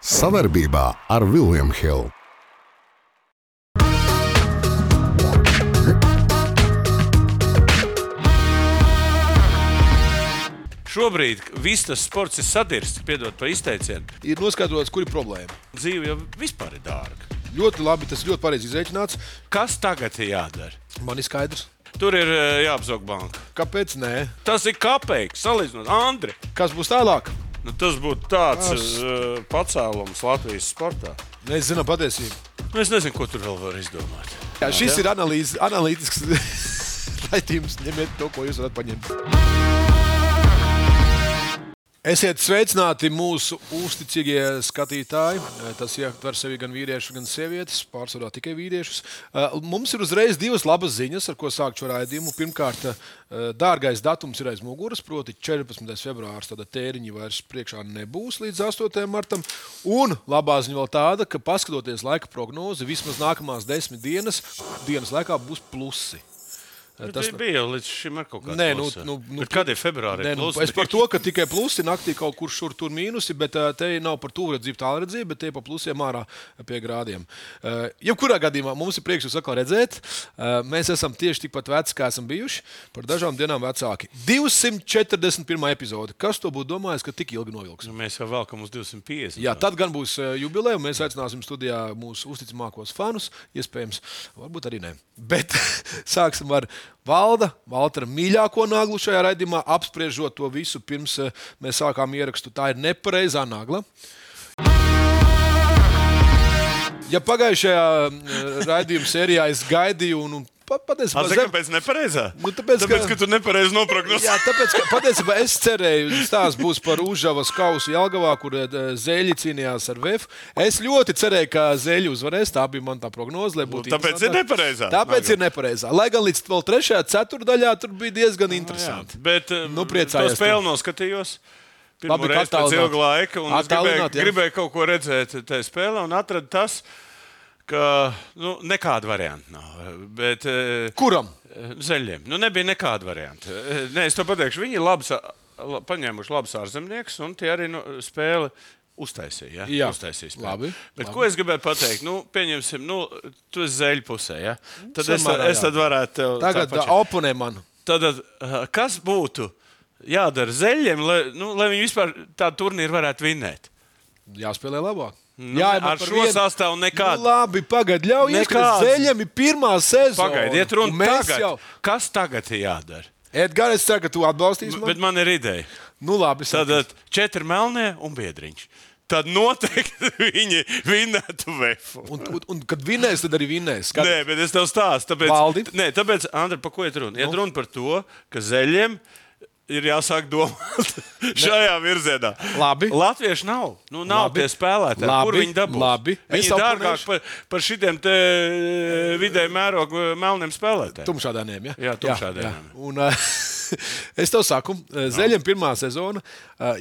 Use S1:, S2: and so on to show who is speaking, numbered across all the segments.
S1: Savarbībā ar Vilniņu Hildu.
S2: Šobrīd viss tas sports ir sadirsts, piedod par izteicienu.
S3: ir noskaidrots, kur ir problēma.
S2: Dzīve jau vispār ir dārga.
S3: Ļoti labi, tas ļoti pareizi izreikināts.
S2: Kas tagad ir jādara?
S3: Man ir skaidrs.
S2: Tur ir eh, jāapzog banka.
S3: Kāpēc? Nē.
S2: Tas ir kapeiks, salīdzinot Andri.
S3: Kas būs tālāk?
S2: Nu, tas būtu tāds
S3: Tas-
S2: uh, pacēlums Latvijas sportā.
S3: Mēs zinām patiesību.
S2: Nu, es nezinu, ko tur vēl var izdomāt.
S3: Jā, šis ir analīzes, analītisks raidījums. Ņemiet to, ko jūs varat paņemt. Esiet sveicināti mūsu uzticīgie skatītāji. Tas ietver sevi gan vīriešus, gan sievietes, pārsvarā tikai vīriešus. Eh, Mums ir uzreiz divas labas ziņas, ar ko sākt šo raidījumu. Pirmkārt, eh, dārgais datums ir aiz muguras, proti, 14. februāris. Tad tēriņi vairs priekšā nebūs līdz 8. martam. Un labā ziņa vēl tāda, ka paskatoties laika prognozi, vismaz nākamās desmit dienas, dienas laikā būs plusi.
S2: Tas Nu, bija jau līdz šim ar kaut kādu
S3: Nē, nu, nu, nu,
S2: ir februārī?
S3: Nē, nu, es par to, ka tikai plusi naktī kaut kur šur tur mīnusi, bet uh, te nav par tuvredzību, tālredzību, bet te pa plusiem ārā pie grādiem. Uh, jebkurā gadījumā mums ir prieks jūs atkal redzēt. Uh, mēs esam tieši tikpat veci, kā esam bijuši, par dažām dienām vecāki. 241. epizode. Kas to būtu domājis, ka tik ilgi novilks?
S2: Nu, mēs jau velkam uz 250.
S3: Jā, tad gan būs jubileja, un mēs aicināsim studijā mūsu uzticamākos fanus. Iespējams, varbūt arī ne. Bet sāksim ar Valda, Valtera mīļāko naglu šajā raidījumā, apspriežot to visu pirms uh, mēs sākām ierakstu. Tā ir nepareizā nagla. Ja pagājušajā uh, raidījuma sērijā es gaidīju, un, patiesībā
S2: Zini, kāpēc nepareizā?
S3: Nu, tāpēc,
S2: tāpēc,
S3: ka-
S2: ka, tu nepareizi noprognozēji.
S3: Jā, tāpēc, ka patiesībā es cerēju, ka stāsts būs par Užavas kausu Jelgavā, kur eh, Zēļi cīnījās ar VF. Es ļoti cerēju, ka Zēļi uzvarēs. Tā bija mana prognoze. lai būtu
S2: Nu, tāpēc ir nepareizā.
S3: Tāpēc
S2: Nagla.
S3: ir nepareizā. Lai gan līdz vēl trešajā ceturdaļā tur bija diezgan
S2: Jā,
S3: interesanti.
S2: bet
S3: Nu,
S2: nu,
S3: priecājos
S2: to spēli noskatījos. Pirmo
S3: Labi,
S2: reizi pēc ilga laika, un es gribēju,
S3: jā.
S2: gribēju kaut ko redzēt tajā spēlē, un atradu tas, ka nu, nekāda varianta nav. Bet, eh,
S3: Kuram?
S2: Zeļiem. Nu, nebija nekāda varianta. Eh, Nē, es to pateikšu. Viņi ir labs, la- paņēmuši labus ārzemniekus, un tie arī nu, spēli uztaisīja. Ja?
S3: Jā.
S2: uztaisīja spēli.
S3: Labi,
S2: Bet,
S3: labi.
S2: ko es gribēju pateikt? Nu, pieņemsim, nu, tu esi zeļu pusē. Ja? Tad es, tad, es
S3: jā.
S2: tad varētu tev
S3: Tagad oponē man.
S2: Tad, kas būtu jādara zeļiem, lai, nu, lai viņi vispār tādu turnīru varētu vinēt?
S3: Jāspēlē labāk.
S2: Nu,
S3: Jā,
S2: ar šo sastāvu nekādu.
S3: Nu, labi, pagaidi, ļaujies, ka
S2: Nekāds.
S3: Zeļiem ir pirmā sezona.
S2: Pagaidiet,
S3: un
S2: runa tagad.
S3: jau.
S2: Kas tagad ir jādara?
S3: Edgars, es ceru, ka tu atbalstīsi mani.
S2: Bet man ir ideja.
S3: Nu, labi,
S2: Tad uh, četri melnie un biedriņš. Tad noteikti viņi vinētu vefu.
S3: Un, un, un kad vinnēs, tad arī vinnēs. Kad...
S2: Nē, bet es tev stāstu. Tāpēc,
S3: Valdi?
S2: nē, tāpēc Andri, par ko iet runa? Iet runa par to, ka zeļiem ir jāsāk domāt šajā virzienā.
S3: Labi.
S2: Latvieši nav. Nu, nav
S3: Labi.
S2: tie spēlētāji.
S3: Labi.
S2: Kur viņi dabūs?
S3: Labi.
S2: Viņi ir dārgāk
S3: oponēšu.
S2: par, par šitiem te vidēji mērogu melniem spēlētājiem.
S3: Tumšādēniem. Ja?
S2: Jā, tumšādēniem.
S3: Jā, jā. Un, uh, es tev saku, uh, Zeļiem pirmā sezona,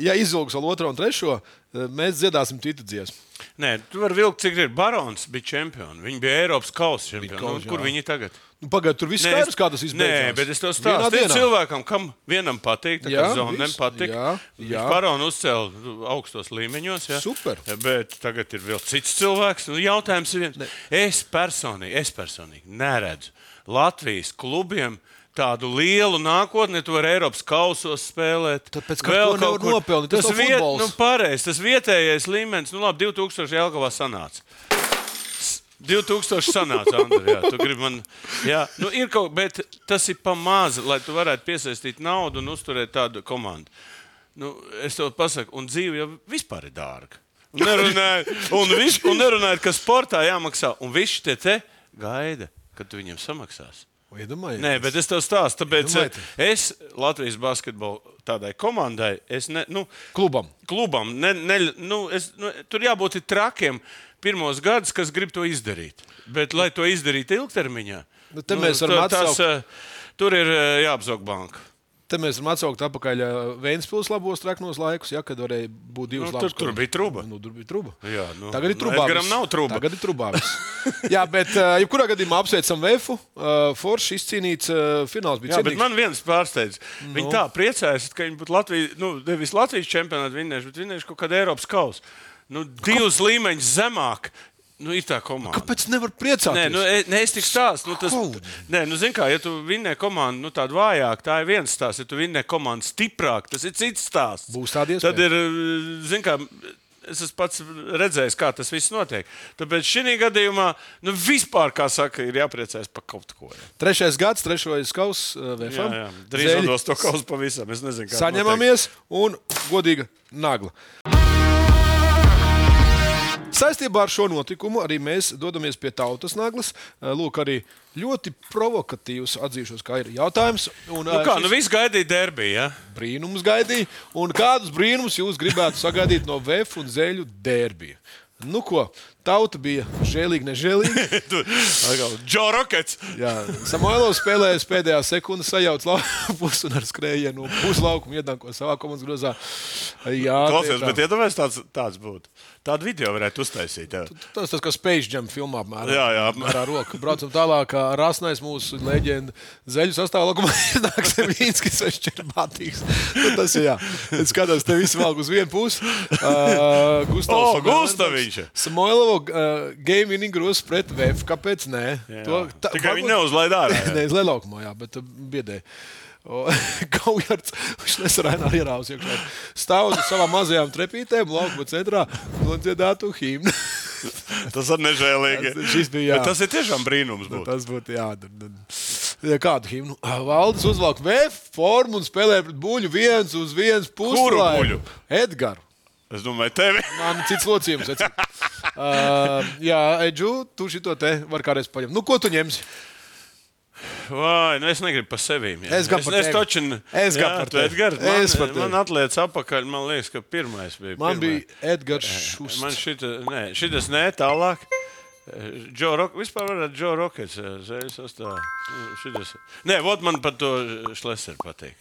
S3: ja izvilks vēl otro un trešo, mēs dziedāsim citu dziesmu.
S2: Nē, tu vari vilkt, cik ir. Barons bija čempions. Viņi bija Eiropas kausa čempioni. Nu, kur viņi tagad?
S3: Nu, Pagaidiet, tur viss
S2: Nē,
S3: skaidrs, kā tas izbeidzās.
S2: Nē, bet es to stāstu. Ir cilvēkam, kam vienam patīk, tā kā zonam patīk.
S3: Jā, jā.
S2: Baronu uzcēla nu, augstos līmeņos. Jā.
S3: Super.
S2: Bet tagad ir vēl cits cilvēks. Nu, jautājums ir viens. Es personīgi, es personīgi neredzu Latvijas klubiem. Tādu lielu nākotni, tu vari Eiropas kausos spēlēt.
S3: Tāpēc, ka
S2: Vēl
S3: to
S2: kaut kur.
S3: nopelnīt, tas nav
S2: viet, nu, pareiz, tas vietējais līmenis, nu labi, 2000 Jelgavā sanāca. 2000 sanāca, Andri, jā, tu gribi man. Jā, nu ir kaut bet tas ir pamāzi, lai tu varētu piesaistīt naudu un uzturēt tādu komandu. Nu, es tev pasaku, un dzīve jau vispār ir dārga. Un nerunājot, un vis, un nerunājot ka sportā jāmaksā, un visi tie te gaida, kad tu viņiem samaksās.
S3: Iedomājieties.
S2: Nē, bet es tev stāstu, tāpēc
S3: Iedomājieties.
S2: es Latvijas basketbola tādai komandai, es ne, nu,
S3: Klubam.
S2: klubam. Ne, ne, nu, es, nu, tur jābūt ir trakiem pirmos gadus, kas grib to izdarīt. Bet, lai to izdarītu ilgtermiņā,
S3: Nu, te mēs varam
S2: tā- tas,
S3: atsaukt-
S2: eh, tur ir eh, jāapzog banka.
S3: Te mēs varam atsaukt atpakaļ Vēnspils labos treknos laikus, ja, kad varēja būt divas
S2: Nu,
S3: labas
S2: tur- tur bija truba.
S3: Nu, tur bija truba.
S2: Jā, nu,
S3: Tagad ir
S2: nu. Edgaram
S3: viss.
S2: nav truba.
S3: Tagad ir viss. Jā, bet jebkurā gadījumā apsveicam Vēfu. Uh, Forši izcīnīts uh, fināls bija
S2: Jā, bet
S3: cienīgs.
S2: man viens pārsteidz. Viņi
S3: Nu.
S2: tā priecājas, ka viņi būtu Latvijas, nu, nevis Latvijas čempionāta vinnējuši, bet vinnējuši kaut kādu Eiropas kausu. Nu, divus līmeņus zemāk. Nu, ir tā komanda.
S3: Kāpēc nevar priecāties?
S2: Nē, nu, e- nē, es tik stāstu. Nu, tas, nē, nu, zin kā, ja tu vinnē komandu nu, tādu vājāku, tā ir viens stāsts. Ja tu vinnē komandu stiprāk, tas ir cits stāsts.
S3: Būs tāda iespēja.
S2: Tad ir, zin kā, es esmu pats redzējis, kā tas viss notiek. Tāpēc šī gadījumā, nu, vispār, kā saka, ir jāpriecājas par kaut ko. Ja.
S3: Trešais gads, trešais kauss uh,
S2: Jā,
S3: VFM.
S2: jā. Drīz
S3: Zeļi
S2: dos to kausu pavisam. Es nezinu, kā.
S3: Saņemamies un godīga nagla. Saistībā ar šo notikumu arī mēs dodamies pie tautas naglas. Eh, Lūk, arī ļoti provokatīvs atzīšos, kā ir jautājums. Un,
S2: Nu,
S3: eh,
S2: kā,
S3: šis
S2: nu, viss gaidīja derbiju. Ja?
S3: brīnums gaidīja. Un kādus brīnumus jūs gribētu sagaidīt no VF un Zēļu derbija? Nu, ko? Tauta bija žēlīga, nežēlīga.
S2: Džo Rockets.
S3: Jā, Samoilovs spēlēja pēdējā sekundē, sajauca lapus un ar skrējienu puslaukumu iedanko savā komandas grozā. Jā,
S2: Klausies, bet
S3: tā.
S2: iedomājieties, tāds, tāds būtu. Tādu video varētu uztaisīt. Jā.
S3: Tas tas kā Space Jam filmā apmēram.
S2: Jā, jā, apmēram.
S3: Ar roku. Braucam tālāk, kā Rasnais mūsu leģenda. Zeļu sastāvā nāk Sevīnskis, viņš ir batīgs. Nu, tas ir jā. Es skatos, te visi valk uz vienu pusi. Uh, Gustavs.
S2: O, Gustaviņš!
S3: Samoilovo uh, game winning grūs pret VF. Kāpēc nē?
S2: To, Tikai viņi neuzlaid ārā. jā.
S3: Es lēlaukumā, jā, bet uh, biedēju. Kaujards, viņš nesarāja ierāvis iekšā. Stāv uz savām mazajām trepītēm, laukuma centrā, nodziedātu himnu.
S2: Tas ir nežēlīgi.
S3: Tas- bija, jā.
S2: Bet Tas ir tiešām brīnums. būt.
S3: Tas būtu jādara. Ja kādu himnu? Valdis uzvelk VF formu un spēlē pret buļbuļsu viens uz viens
S2: buļu?
S3: Edgars.
S2: Es domāju, tevi.
S3: Man cits locījums. uh, jā, Edžu, tu šito te vari kādreiz paņemt. Nu, ko tu ņemsi?
S2: Vai, nu es negribu par sevi.
S3: Es gan par
S2: es,
S3: tevi.
S2: točin,
S3: Es gan par tevi.
S2: Edgars, man,
S3: Es par tevi.
S2: man atliec atpakaļ. Man liekas, ka pirmais bija.
S3: Man
S2: pirmais.
S3: bija Edgars Šusts.
S2: Man šita, nē, šitas nē, tālāk. Džo Rock, vispār varētu Džo Rockets zēļas sastāvā. Nu, šitas- Nē, vot man par to Šleser patīk.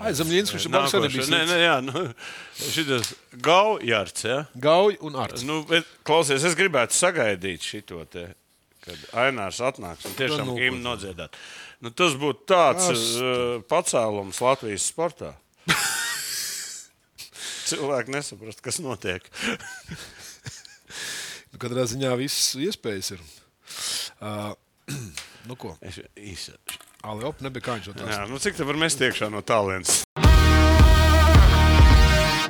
S3: Ai, Zemļins, kurš ir Bankas
S2: Nākošais.
S3: Savienības
S2: Nē, nē, jā, nu, šitas Gaujārds, jā.
S3: Gauj un Arts.
S2: Nu, bet, klausies, es gribētu sagaidīt šo te, kad Ainārs atnāks un tiešām
S3: Nu, nu,
S2: gimnu nodziedāt. Nu, tas būtu tāds
S3: Tas-
S2: uh, pacēlums Latvijas sportā. Cilvēki nesaprast, kas notiek.
S3: Nu, Katrā ziņā viss iespējas ir. Uh, nu, ko?
S2: Es īsi.
S3: Ali, op, nebija kā viņš to teica.
S2: Nu, cik tā var mest iekšā no tālienes?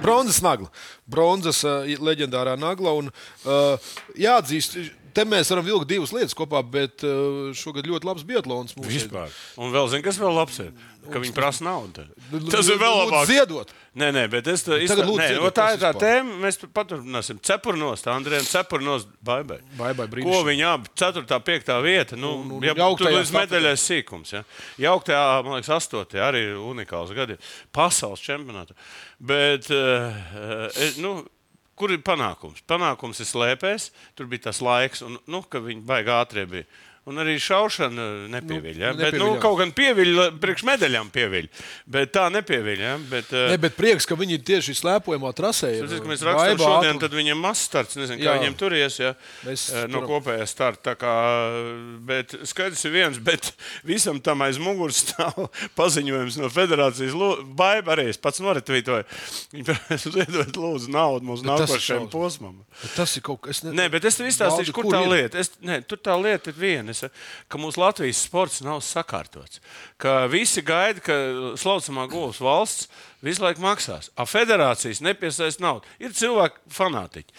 S3: Bronzas nagla. Bronzas uh, leģendārā nagla. Un, uh, jāatzīst, te mēs varam vilkt divas lietas kopā, bet uh, šogad ļoti labs biatlons mums ir.
S2: Vispār. Un vēl zini, kas vēl labs ir? Ka viņi prasa naudu. Tas ir vēl
S3: Lūdzu,
S2: labāk.
S3: Ziedot.
S2: Nē, nē, bet es nē,
S3: ziedot
S2: no, tā ir tā tēma. Mēs tur paturpināsim. Cepurnos, Andrejam Cepurnos, baibai.
S3: Baibai,
S2: Ko
S3: brīnišķīgi.
S2: viņi abi 4. 5. vieta. Nu,
S3: Un- un
S2: ja, tur līdz medaļai sīkums. Ja. Jauktajā, man liekas, 8. arī unikāls gadi. Pasaules čempionātā. Bet, uh, nu, kur ir panākums? Panākums ir slēpēs. Tur bija tas laiks, un, nu, viņi baigā ātrie bija. Un arī šaušana nepieviļ. Ja?
S3: Nu,
S2: Bet, nu, kaut gan pieviļ, priekš medaļām pieviļ. Bet tā nepieviļ. Ja? Bet, uh,
S3: Ne, bet prieks, ka viņi ir tieši slēpojumā trasē.
S2: Tas, ka mēs rakstām
S3: Baiba
S2: šodien, tad viņam ir mazs starts. Nezinu, kā
S3: Jā.
S2: viņiem turies ja?
S3: Mēs
S2: Eh, no kopējā starta. Kā, bet skaidrs ir viens, bet visam tam aiz muguras stāv paziņojums no federācijas. Baiba arī es pats noretvītoju. Viņi ziedot lūdzu naudu
S3: ir
S2: nākošajam posmam.
S3: Tas ir kaut kas. Ne...
S2: Nē, bet es tev izstāstīšu, kur,
S3: kur
S2: tā
S3: ir?
S2: lieta. Es, nē, tur tā lieta ir viena, es, ka mūsu Latvijas sports nav sakārtots. Ka visi gaida, ka slaucamā gulus valsts visu laiku maksās. A federācijas nepiesaista naudu. Ir cilvēki fanātiķi.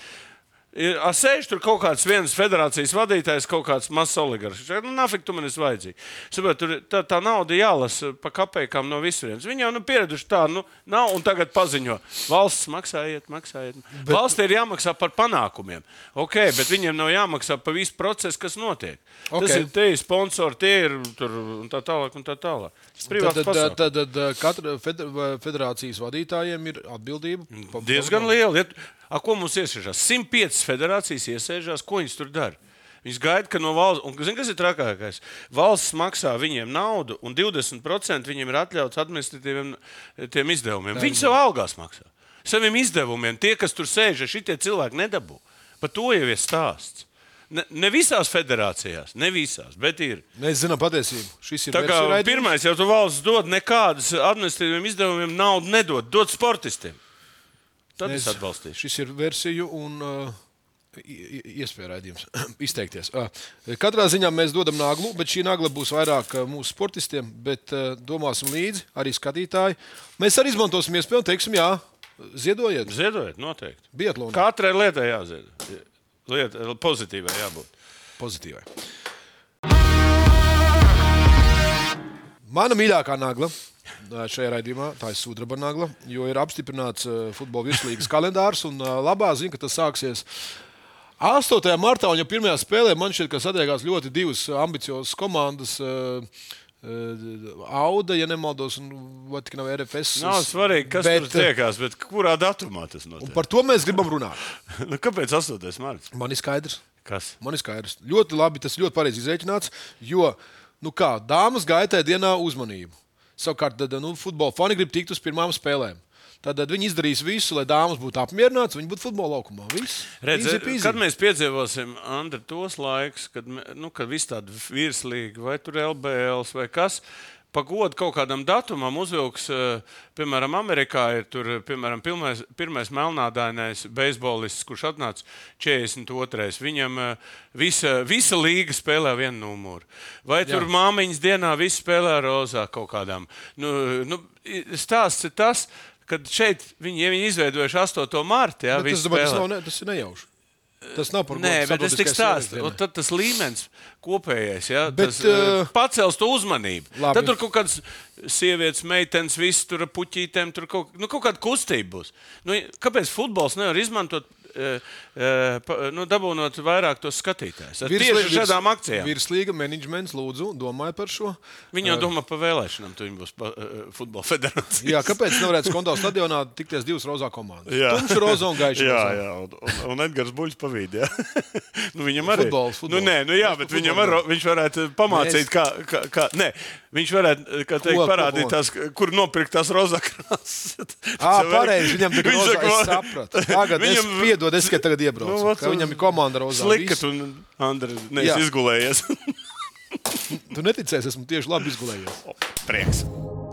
S2: Sēž tur kaut kāds viens federācijas vadītājs, kaut kāds mazs oligarhs. Nu, nafik, tu man esi vajadzīgs. Saprot, tur tā, tā nauda jālasa pa kapekām no visurienes. Viņi jau nu, pieraduši tā, nu, nav un tagad paziņo. Valsts maksājiet, maksājiet. Bet... Valsts ir jāmaksā par panākumiem. Ok, bet viņiem nav jāmaksā par visu procesu, kas notiek. Okay. Tas ir tie sponsori, tie ir tur un tā tālāk. Un tā tālāk.
S3: Tad, tad, tad, tad katra feder- federācijas vadītājiem ir atbildība.
S2: Diezgan liela. Ja, a, ko mums iesaistās? 105 federācijas iesaistās, ko viņas tur dara? Viņas gaida, ka no valsts, un zini, kas ir trakākais? Valsts maksā viņiem naudu, un 20% viņiem ir atļauts administratīviem eh, izdevumiem. Viņi sev algās maksā. Saviem izdevumiem tie, kas tur sēž, šitie cilvēki nedabū. Par to jau ir stāsts. Ne, ne visās federācijās, ne visās, bet ir.
S3: Mēs zinām patiesību. Šis ir raidījums.
S2: pirmais, jau tu valsts dod nekādas administratīviem izdevumiem naudu, nedod, dod sportistiem. tad
S3: Es-
S2: es atbalstīšu.
S3: Šis ir versiju un uh, iespēja raidījums izteikties. Katrā ziņā mēs dodam naglu, bet šī nagla būs vairāk mūsu sportistiem, bet domāsim līdzi arī skatītāji. Mēs arī izmantosim iespēju un teiksim, jā, ziedojiet.
S2: Ziedojiet, noteikti.
S3: Biatlonā
S2: Katrai lietai jāzied. Lieta, pozitīvai jābūt.
S3: pozitīvai. Mana mīļākā nagla šajā raidījumā tā ir sudraba nagla, jo ir apstiprināts futbola virslīgas kalendārs. Un labā ziņa, ka tas sāksies 8. martā, un jau pirmajā spēlē man šķiet, ka satiekās ļoti divas ambiciozas komandas. ā, ā, Auda, ja nemaldos, un vai tik nav RFS.
S2: Nav svarīgi, kas
S3: bet,
S2: tur tiekās, bet kurā datumā tas notiek.
S3: Par to mēs gribam runāt.
S2: Nu, kāpēc 8. marts?
S3: Man ir skaidrs.
S2: Kas?
S3: Man ir skaidrs. Ļoti labi, tas ļoti pareizi izreikināts. Jo, nu kā, dāmas gaitai dienā uzmanību. Savukārt, tad, nu, futbola fani grib tikt uz pirmām spēlēm. Tad, viņi izdarīs visu, lai dāmas būtu apmierinātas, viņi būtu futbola laukumā.
S2: Redz,
S3: peasy.
S2: kad mēs piedzīvosim Andri, tos laikus, kad, nu, kad viss tāda virslīga, vai tur LBL, vai kas, pagodu kaut kādam datumam uzvilks, eh, piemēram, Amerikā ir tur, eh, piemēram, pirmais, pirmais melnādainais beisbolists, kurš atnāca 42. Viņam eh, visa, visa līga spēlē vienu numuru. Vai tur māmiņas dienā viss spēlē rozā kaut kādām. Nu, nu, stāsts ir tas. Kad šeit viņi, ja viņi izveidojuši 8. martu, visi
S3: tas, domāju, tas, nav, ne, tas ir nejauši. Tas nav par
S2: Nē, bet es tik
S3: starptautiskajai
S2: stāstu. tad tas līmenis kopējais, ja,
S3: Bet,
S2: tas, uh, pacels to uzmanību.
S3: labi.
S2: Tad tur kaut kādas sievietes, meitenes, viss tur puķītēm, tur kaut, nu, kaut kāda kustība būs. Nu, kāpēc futbols nevar izmantot? Uh, pa- nu, dabūnot vairāk tos skatītājus. Ar Tieši
S3: virs-
S2: šādām akcijām.
S3: Virslīga menedžments, lūdzu, domāju par šo.
S2: Viņi jau domā par vēlēšanām, tur viņi būs pa, futbola federācija.
S3: Jā, kāpēc nevarētu skonto stadionā tikties divas rozā komandas?
S2: Jā.
S3: Tumša roza un gaiša
S2: Jā,
S3: rozā.
S2: jā, un, un, Edgars Buļs pavīd. Jā. nu, viņam arī
S3: Futbols, futbols.
S2: Nu, nē, nu, jā, bet
S3: par
S2: viņam var, viņš varētu pamācīt,
S3: Mēs-
S2: kā, kā, kā nē, viņš varētu kā teikt,
S3: Ko, ko,
S2: parādīt,
S3: ko?
S2: tās, kur nopirkt tās rozakrāsas.
S3: Ā, pareizi, viņam es
S2: saka,
S3: sapratu. Tagad viņam... es piedod, es tikai tagad iebraucu.
S2: Nu,
S3: Nu,
S2: vat,
S3: viņam ir komanda rozā.
S2: Slikat
S3: Viss.
S2: un Andri
S3: Jā.
S2: neesi izgulējies.
S3: Tu neticēsi, esmu tieši labi izgulējies.
S2: Prieks.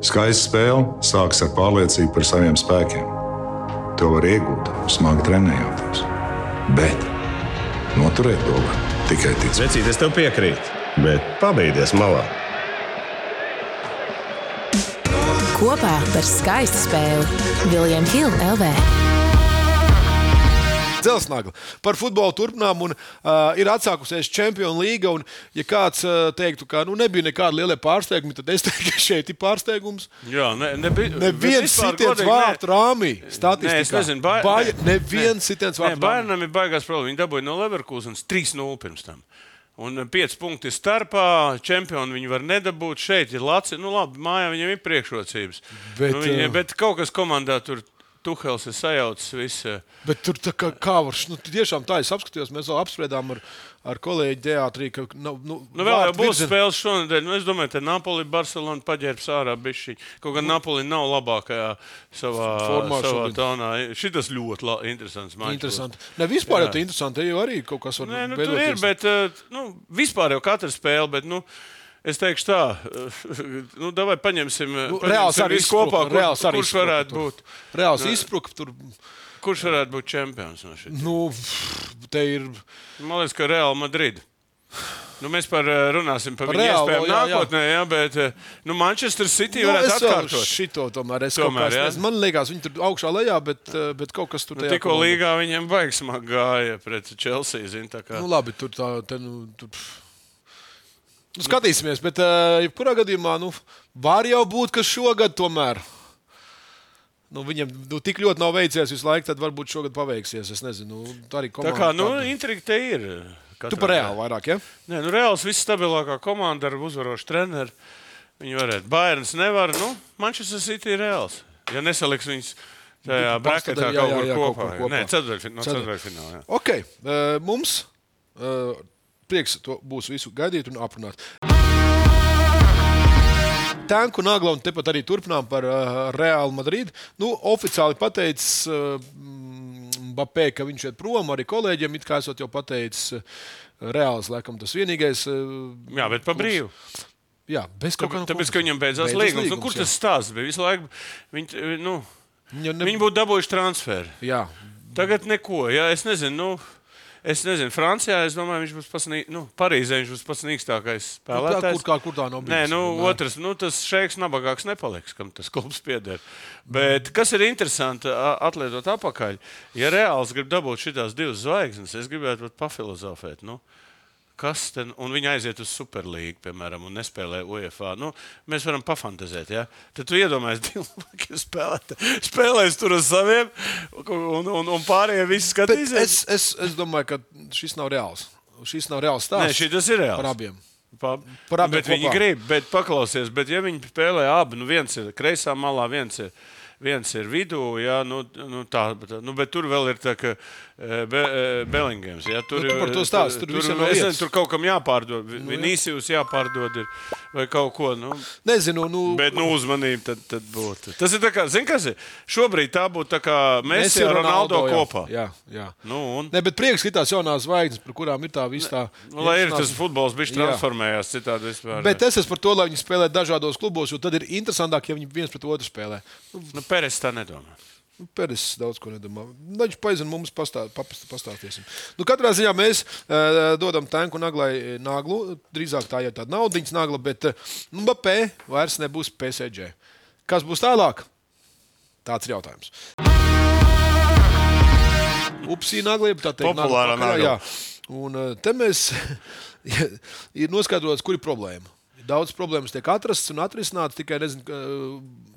S4: Skaista spēle sākas ar pārliecību par saviem spēkiem. To var iegūt, smagi trenējoties. Bet noturēt to var tikai ticēt.
S5: Vecīt, es tev piekrītu, bet pabeigties malā.
S6: Kopā par skaistu spēli Viljams Hilde LV.
S3: Dzelsnagla. Par futbolu turpinām, un uh, ir atsākusies Champions League. Un, ja kāds uh, teiktu, ka nu, nebija nekāda liela pārsteiguma, tad es teiktu, ka šeit ir pārsteigums.
S2: Jā, ne, nebija.
S3: Neviens sitiens vārtu rāmī. Statistikā.
S2: Nē, es nezinu, Bai-
S3: Baja, neviens sitiens
S2: Nē,
S3: vārtu rāmī.
S2: Bērnam ir baigās problēmas. Viņi dabūja no Leverkusenas 3-0 pirms tam. Un 5 punkti starpā, čempioni viņi var nedabūt. Šeit ir Latvija. Nu, labi, mājā viņiem ir priekšrocības.
S3: Bet,
S2: nu, viņi,
S3: uh,
S2: bet kaut kas komandā tur. Tuhels ir sajaucis visu.
S3: Bet tur tā kā, kā var, nu, tiešām tā es apskatījos, mēs vēl apspriedām ar, ar kolēģi teātrī, ka nav. Nu,
S2: Nu, vēl jau būs
S3: virziena-
S2: spēles šonadēļ. Nu, es domāju, ka Napoli Barcelona paģērbs ārā bišķi. Kaut gan Napoli nav labākajā savā,
S3: Formā
S2: savā
S3: šobrīd.
S2: tonā. Šitas ļoti la, interesants būs.
S3: Interesanti. Ne, vispār
S2: Jā.
S3: jau tā interesanti. Jau arī kaut kas var
S2: Nē, nu, tur ir, bet uh, nu, vispār jau katra spēle. Bet, nu, Es teikšu tā, nu, vai paņemsim,
S3: Nu,
S2: paņemsim
S3: Reāls arī
S2: kopā, kur,
S3: Reāls arī
S2: kurš varētu
S3: tur.
S2: būt.
S3: Reāls izspruka tur.
S2: Kurš varētu būt čempions no šīs?
S3: Nu, te ir.
S2: Man liekas, ka Real Madrid. Nu, mēs par eh, runāsim par,
S3: Par
S2: viņu
S3: Realu,
S2: iespējām
S3: jā, jā.
S2: nākotnē, jā, bet eh, nu, Manchester City
S3: Nu,
S2: varētu atkārtot.
S3: šito tomēr. Es
S2: Tomēr, jā?
S3: jā. Man liekas, viņi tur augšā lejā, bet, eh, bet kaut kas tur
S2: Nu,
S3: tajā
S2: Tikko līgā viņiem baigs smagi gāja pret Chelsea. Zin, tā kā.
S3: Nu, labi, tur tā, te, nu, tur. Nu, skatīsimies, bet uh, jebkurā gadījumā nu, var jau būt, ka šogad tomēr. Nu, viņam nu, tik ļoti nav veicies visu laiku, tad varbūt šogad paveiksies. Es nezinu, nu, tā arī
S2: tā
S3: komanda.
S2: kā nu, intriga te ir.
S3: tu par reāli vairāk, ja?
S2: Nē, nu, Reāls visstabilākā komanda ar uzvarošu treneru. Viņi varētu. Bērns nevar. Nu, Manchester City ir reāls. Ja nesaliks viņus tajā kur
S3: jā, kaut
S2: kopā.
S3: kopā.
S2: Nē, ceturtfin- no jā.
S3: Ok, uh, mums uh, prieks to būs visu gaidīt un aprunāt. Tanku nagla un tepat arī turpinām par uh, Reālu Madridu. Nu, oficiāli pateicis uh, Bapē, ka viņš iet prom arī kolēģiem. It kā esot jau pateicis, uh, Reāls laikam tas vienīgais. Uh,
S2: Jā, bet pa brīvu.
S3: Jā, bez kaut kā
S2: Tāpēc, ka viņam beidzās līgums. Nu, kur tas stāsts bija? Visu laiku viņi, nu,
S3: Viņa ne-
S2: Viņi būtu dabūjuši transferu.
S3: Jā,
S2: Tagad neko. Jā, es nezinu. Nu, Es nezinu, Francijā es domāju, viņš būs pats, nu, Parīzē viņš būs pats nīkstākais
S3: tā,
S2: spēlētājs.
S3: kur, kā, kur tā nav
S2: Nē,
S3: bijusi?
S2: nu,
S3: Nē.
S2: otrs, nu, tas šeiks nabagāks nepaliks, kam tas klubs pieder. Bet kas ir interesanti, a- atlietot apakaļ, ja reāls grib dabūt šīs divas zvaigznes, es gribētu pat pafilozofēt. Nu, Kas ten, un viņi aiziet uz Superlīgu, piemēram, un nespēlē UEFA. Nu, mēs varam pafantazēt, ja? Tad tu iedomājies, ka spēlētāji spēlēs tur uz saviem, un, un, un pārējie visi
S3: Bet
S2: skatīsies.
S3: es, es, es domāju, ka šis nav reāls. Šis nav reāls
S2: Nē,
S3: stāsts.
S2: šī ir reāls.
S3: par abiem.
S2: Pa,
S3: Par abiem
S2: bet viņi
S3: kopā.
S2: grib, bet paklausies, bet ja viņi spēlē abi, nu viens ir kreisā malā, viens ir, viens ir vidū, jā, nu, nu, tā, bet, nu, bet tur vēl ir tā, ka eh, be, eh, Bellingems. Jā, tur,
S3: Nu, tu par to stāsti, tur visiem nav
S2: es
S3: vietas.
S2: nezinu, tur kaut kam jāpārdod, Vinīsijus jāpārdod ir, vai kaut ko. Nu,
S3: Nezinu, nu,
S2: Bet, nu, uzmanība tad, tad būtu. Tas ir tā kā, zini, kas ir? Šobrīd tā būtu tā kā mēs ar Ronaldo
S3: jā.
S2: kopā.
S3: Jā, jā.
S2: Nu, un,
S3: Ne, bet prieks skatās jaunās zvaigznes, par kurām ir tā visa tā.
S2: nu, lai ir tas futbols,
S3: Jā.
S2: transformējās citādi vispār.
S3: Bet es esmu par to, lai viņi spēlē dažādos klubos, jo tad ir interesantāk, ja viņi viens pret otru spēlē.
S2: Nu, Pēres tā nedomā.
S3: Nu, Pēdējais daudz ko nedomā. Nu, Viņš paizen mums pastā, papast- pastāstīsim. Nu, katrā ziņā mēs uh, dodam tanku naglai naglu. Drīzāk tā ir tāda naudiņas nagla, bet uh, Mbappé vairs nebūs PSG. Kas būs tālāk? Tāds ir jautājums. Upsī nagla, tā teikt,
S2: Populārā
S3: nagla. Un uh, te mēs ir noskaidrots, kur ir problēma. Daudz problēmas tiek atrastas un atrisinātas, tikai nezinu, ka-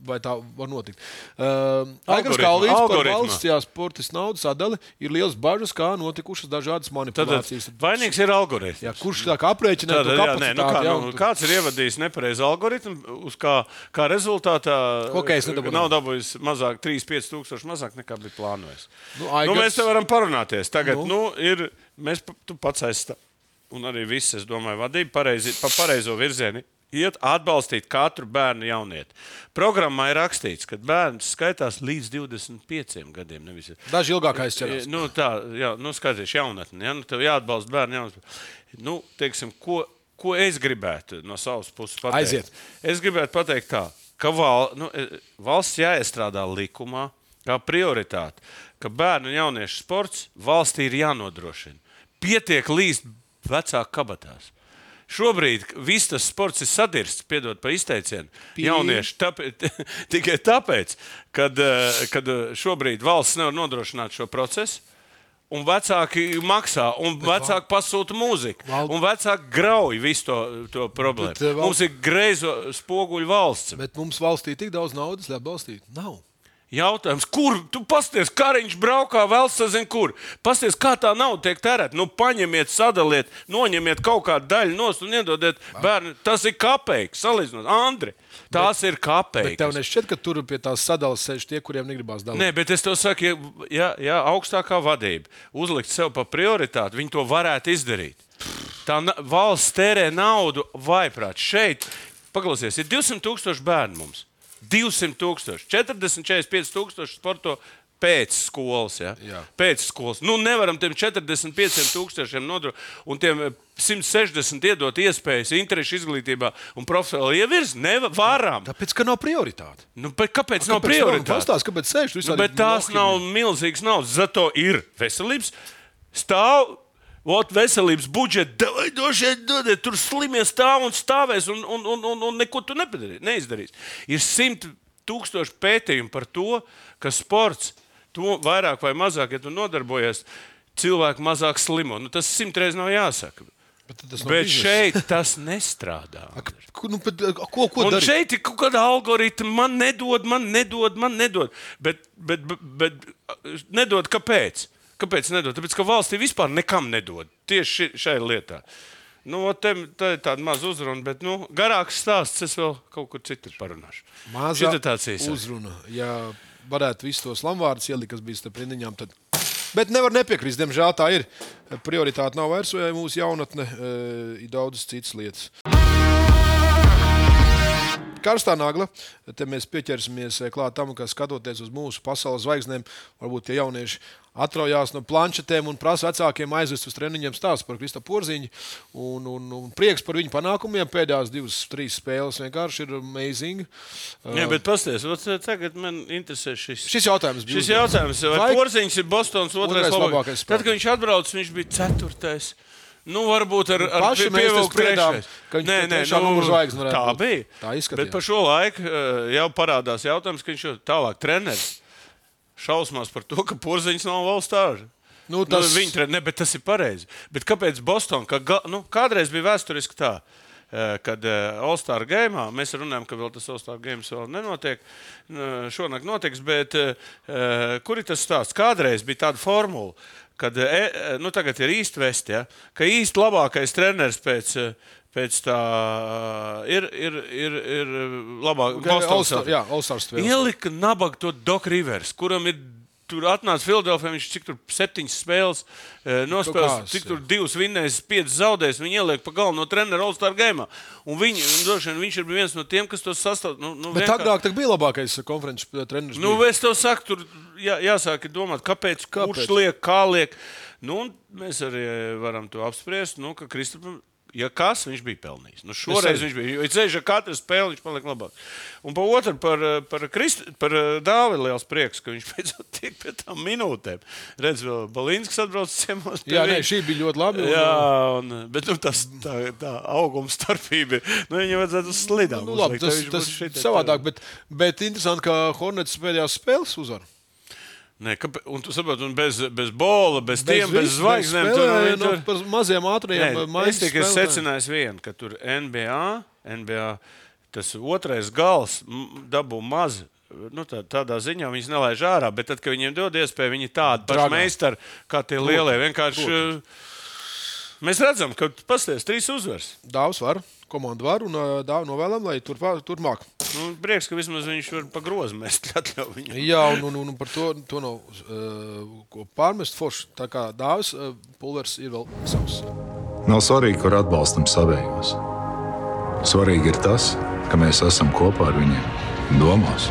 S3: vai tā var notikt. Uh, Aigars Kalniņš par valsts jā, sporta naudas sadali ir liels bažas, kā notikušas dažādas
S2: Tad
S3: manipulācijas.
S2: vainīgs ir algoritms.
S3: Jā, kurš tā kā aprēķina
S2: Tad,
S3: to
S2: jā, nu, kā,
S3: kapacitāti? jā,
S2: nu,
S3: un tu-
S2: kāds ir ievadījis nepareizu algoritmu, uz kā, kā rezultātā
S3: nedabūja
S2: nav dabūjis mazāk, 3-5 tūkstoši mazāk nekā bija plānojis.
S3: Nu,
S2: Nu,
S3: Aigars-
S2: mēs te varam parunāties. Tagad
S3: Nu.
S2: nu. Nu, ir, mēs, tu pats aizstāv. Un arī viss, es domāju, vadība pareizi, pa pareizo virzienu. Iet atbalstīt katru bērnu jaunieti. Programmā ir rakstīts, ka bērns skaitās līdz 25 gadiem. Nevis,
S3: Daži ilgāk aizķerās.
S2: Nu, tā, jā, nu, skaties, jaunatni. Ja? Nu, tev jāatbalsta bērni. Jaunatni. Nu, teiksim, ko, ko es gribētu no savas puses pateikt?
S3: Aiziet.
S2: Es gribētu pateikt, tā, ka val, nu, e, valsts jāiestrādā likumā kā prioritāte, ka bērnu un jauniešu sports valstī ir jānodrošina. Pietiek līdz vecāku kabatās. Šobrīd viss tas sports ir sadirsts, piedod par izteicienu.
S3: Pie-
S2: Jaunieši tāpēc, tikai tāpēc, kad, eh, kad šobrīd valsts nevar nodrošināt šo procesu. Un vecāki maksā, un vecāki pasūta mūziku, un vecāki grauj visu to, to problēmu.
S3: Bet, eh, val-
S2: Mums ir greizo spoguļu valsts.
S3: Bet mums valstī tik daudz naudas, lai atbalstītu. Nav.
S2: Jautājums, kur tu pasties, kariņš braukā vēl sazin, kur? Pasties, kā tā nauda tiek tērēta. Nu, paņemiet, sadaliet, noņemiet kaut kādu daļu nost un iedodiet bērnu. Tas ir kapeiks, salīdzinot. Andri, tās bet, ir kapeiks.
S3: tev nešķiet, ka tur pie tās sadalas sēž tie, kuriem negribās dalīt.
S2: Nē, bet es to saku, ja, ja, ja augstākā vadība uzlikt sev par prioritāti, viņi to varētu izdarīt. Tā valsts tērē naudu vaiprāt. Šeit, paklausies, ir 200 tūkstoši bērnu mums. 200 tūkstoši, 40, 45 tūkstoši sporto pēc skolas. Ja?
S3: Jā.
S2: Pēc skolas. Nu, nevaram tiem 45 tūkstošiem nodrošināt, un tiem eh, 160 iedot iespējas interešu izglītībā un profesionāli ievirzīt. Nevaram.
S3: Tāpēc, ka nav prioritāte.
S2: Nu, bet kāpēc nav
S3: Kāpēc
S2: prioritāte?
S3: Pastāst, kāpēc sēž tur
S2: Nu, bet tās nav milzīgas naudas. Zato ir veselības stāv. Ot, veselības budžets, došie, dodiet, tur slimie stāv un stāvēs, un, un, un, un, un neko tu nepadarī, neizdarīs. Ir simt tūkstoši pētījumu par to, ka sports, to vairāk vai mazāk, ja tu nodarbojies, cilvēki mazāk slimo. Nu, tas simt reizes nav jāsaka.
S3: Bet, tas nav
S2: Bet
S3: biznesa.
S2: šeit tas nestrādā.
S3: Ko, nu, bet, ko, ko
S2: Un šeit ir kaut kāda algoritma, man nedod, man nedod, man nedod. Bet, bet, bet, bet nedod kāpēc? Kāpēc nedod? Tāpēc, ka valstī vispār nekam nedod. Tieši ši- šai lietā. Nu, te, tā ir tāda maza uzruna, bet nu, garāks stāsts es vēl kaut kur citur parunāšu. Īsāks.
S3: uzruna. Ja varētu visus tos lamvārdus ielikt, kas bija starp rindiņām, tad. Bet nevar nepiekrist. Diemžēl tā ir. Prioritāte nav vairs, vai mūsu jaunatne eh, ir daudzas citas lietas. Karstā nagla. Te mēs pieķersimies eh, klāt tam, ka skatoties uz mūsu pasaules zvaigznēm, varbūt tie jaunieši atraujās no planšetēm un prasa vecākiem aizvest uz treniņiem stāstu par Krista Porziņu. Un, un, un prieks par viņu panākumiem pēdējās divas, trīs spēles vienkārši ir amazing.
S2: Jā, bet pasties, tagad man interesē šis.
S3: Šis jautājums.
S2: Šis jautājums, vai
S3: Vai-
S2: Porziņš ir Bostonas otrais
S3: Otrais
S2: labākais?
S3: labākais
S2: Tad, kad viņš atbrauc, viņš bija ceturtais. Nu, varbūt ar, ar
S3: Paši
S2: pie-
S3: mēs te
S2: pievilkt
S3: spriedām,
S2: trešais.
S3: ka viņš
S2: Nē, nē,
S3: numura zvaigznes
S2: tā
S3: būt.
S2: bija.
S3: Tā izskatījās.
S2: Bet par šo laiku jau parādās jautājums, ka viņš jau tālāk treneris. Šausmās par to, ka Porziņš nav valsts stāža.
S3: Nu,
S2: Tas...
S3: tas-
S2: Nu, viņa trenē, bet tas ir pareizi. Bet kāpēc Bostonā? Ka, ga- nu, kādreiz bija vēsturiski tā, eh, kad All-Star game mēs runājam, ka vēl tas All-Star game vēl nenotiek. Šonakt notiks, bet eh, kur ir tas stāsts? Kādreiz bija tāda formula, kad nu, tagad ir īsti vest, ja, ka īsti labākais treneris pēc. Pēc tā ir, ir, ir, ir labāk.
S3: Spēle.
S2: Ielika nabaga to Doku Rivers, kuram ir. Tur atnāca Filadelfijā, viņš cik tur septiņas spēles nospēlēs,
S3: kāds,
S2: cik tur divas vinnēs, piecas zaudēs. Viņi ieliek pa galvu no treneru All-Star game. Un viņi, un droši vien viņš ir viens no tiem, kas to sastāv. Nu, nu,
S3: Bet
S2: vienkār-
S3: agrāk tā bija labākais konferences treneris.
S2: Nu,
S3: bija.
S2: es tev saku, tur jā, jāsāk domāt, kāpēc, kāpēc, kurš liek, kā liek. Nu, mēs arī varam to apspriest, nu, ka Kristupam. Ja kas viņš bija pelnījis? Nu, šoreiz viņš bija. Jo ceļš ar katru spēli viņš paliek labāk. Un par otru, par, par, Krist, par Dāvidu liels prieks, ka viņš beidzot tiek pie tām minūtēm. Redz, vēl Balīnskis atbrauc ciemos.
S3: Jā, nē, šī bija ļoti labi. un-
S2: Jā, un, bet nu, tas, tā, tā auguma starpība ir. Nu, viņam vajadzētu slidām.
S3: Nu, labi,
S2: uzlikt,
S3: tas tas
S2: šitā-
S3: savādāk, bet, bet interesanti, ka Hornets pēdējās spēles uzvar.
S2: Nē, kāpēc, un tu saproti, un bez, bez bola, bez, bez tiem, bez
S3: vis-
S2: zvaigznēm.
S3: bez
S2: Tur,
S3: no
S2: tur,
S3: par maziem ātriem. Maiņas
S2: es tikai secināju vienu, ka tur NBA, NBA tas otrais gals dabū maz. Nu, tā, tādā ziņā viņas nelaiž ārā, bet tad, kad viņiem dod iespēju, viņi tādi paši meistari kā tie lielie. Vienkārši uh, mēs redzam, ka pasties trīs uzvaras.
S3: Dāvs var, komanda var un dāvu novēlam, lai turpā, turpmāk.
S2: Nu, prieks, ka vismaz viņš var pa grozu mest.
S3: Jā, un, un, un par to, to nav uh, ko pārmest forši. Tā kā dāvs, uh, pulvers ir vēl savs.
S4: Nav svarīgi, kur atbalstam savējos. Svarīgi ir tas, ka mēs esam kopā ar viņiem, domās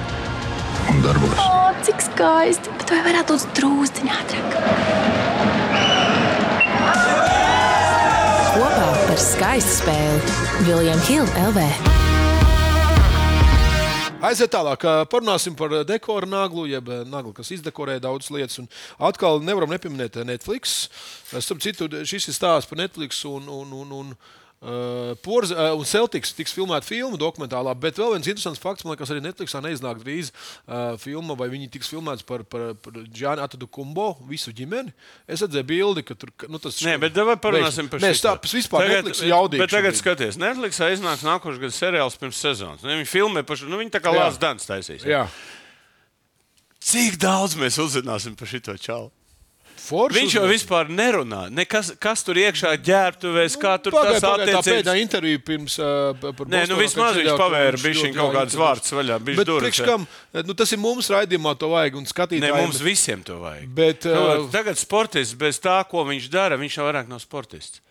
S4: un darbos.
S7: O, cik skaisti! Bet vai varētu būt drūzciņā ātrāk?
S6: Par skaistu spēli Viljams Hilde LV.
S3: Aiziet tālāk, parunāsim par dekoru naglu, jeb naglu, kas izdekorē daudzas lietas. Un atkal nevaram nepieminēt Netflix. Starp citu, šis ir stāsts par Netflix un, un, un, un, uh, Porz, uh, un Celtics tiks filmēta filma dokumentālā, bet vēl viens interesants fakts, man liekas, arī Netflixā neiznāk drīz uh, filma, vai viņi tiks filmēts par, par, par Džānu Atadu Kumbo, visu ģimeni. Es redzēju bildi, ka tur nu, tas
S2: Nē, bet vai parunāsim par
S3: Nē,
S2: šito?
S3: tā tas vispār Netflix ir jaudīgi.
S2: Bet tagad
S3: šobrīd.
S2: skaties, Netflixā iznāks nākošais gada seriāls pirms sezonas. Viņi filmē pašu, nu viņi tā kā Dants taisīs.
S3: Jā.
S2: Cik daudz mēs uzzināsim par šo čalu?
S3: Forši
S2: Viņš jau vispār nerunā. Nekas, kas tur iekšā ģērbtuvēs, kā tur
S3: Pagaid,
S2: tas
S3: pagaid, tā pēdējā intervija pirms. Uh, par
S2: Nē, nu vismaz viņš pavēra bišķiņ kaut kādas vārds vaļā,
S3: Bet
S2: durvis,
S3: priekš kam? Nu, tas ir mums raidījumā, to vajag un skatītājiem.
S2: mums visiem to vajag.
S3: Bet,
S2: nu,
S3: uh,
S2: tagad sportists bez tā, ko viņš dara, viņš jau vairāk nav sportists.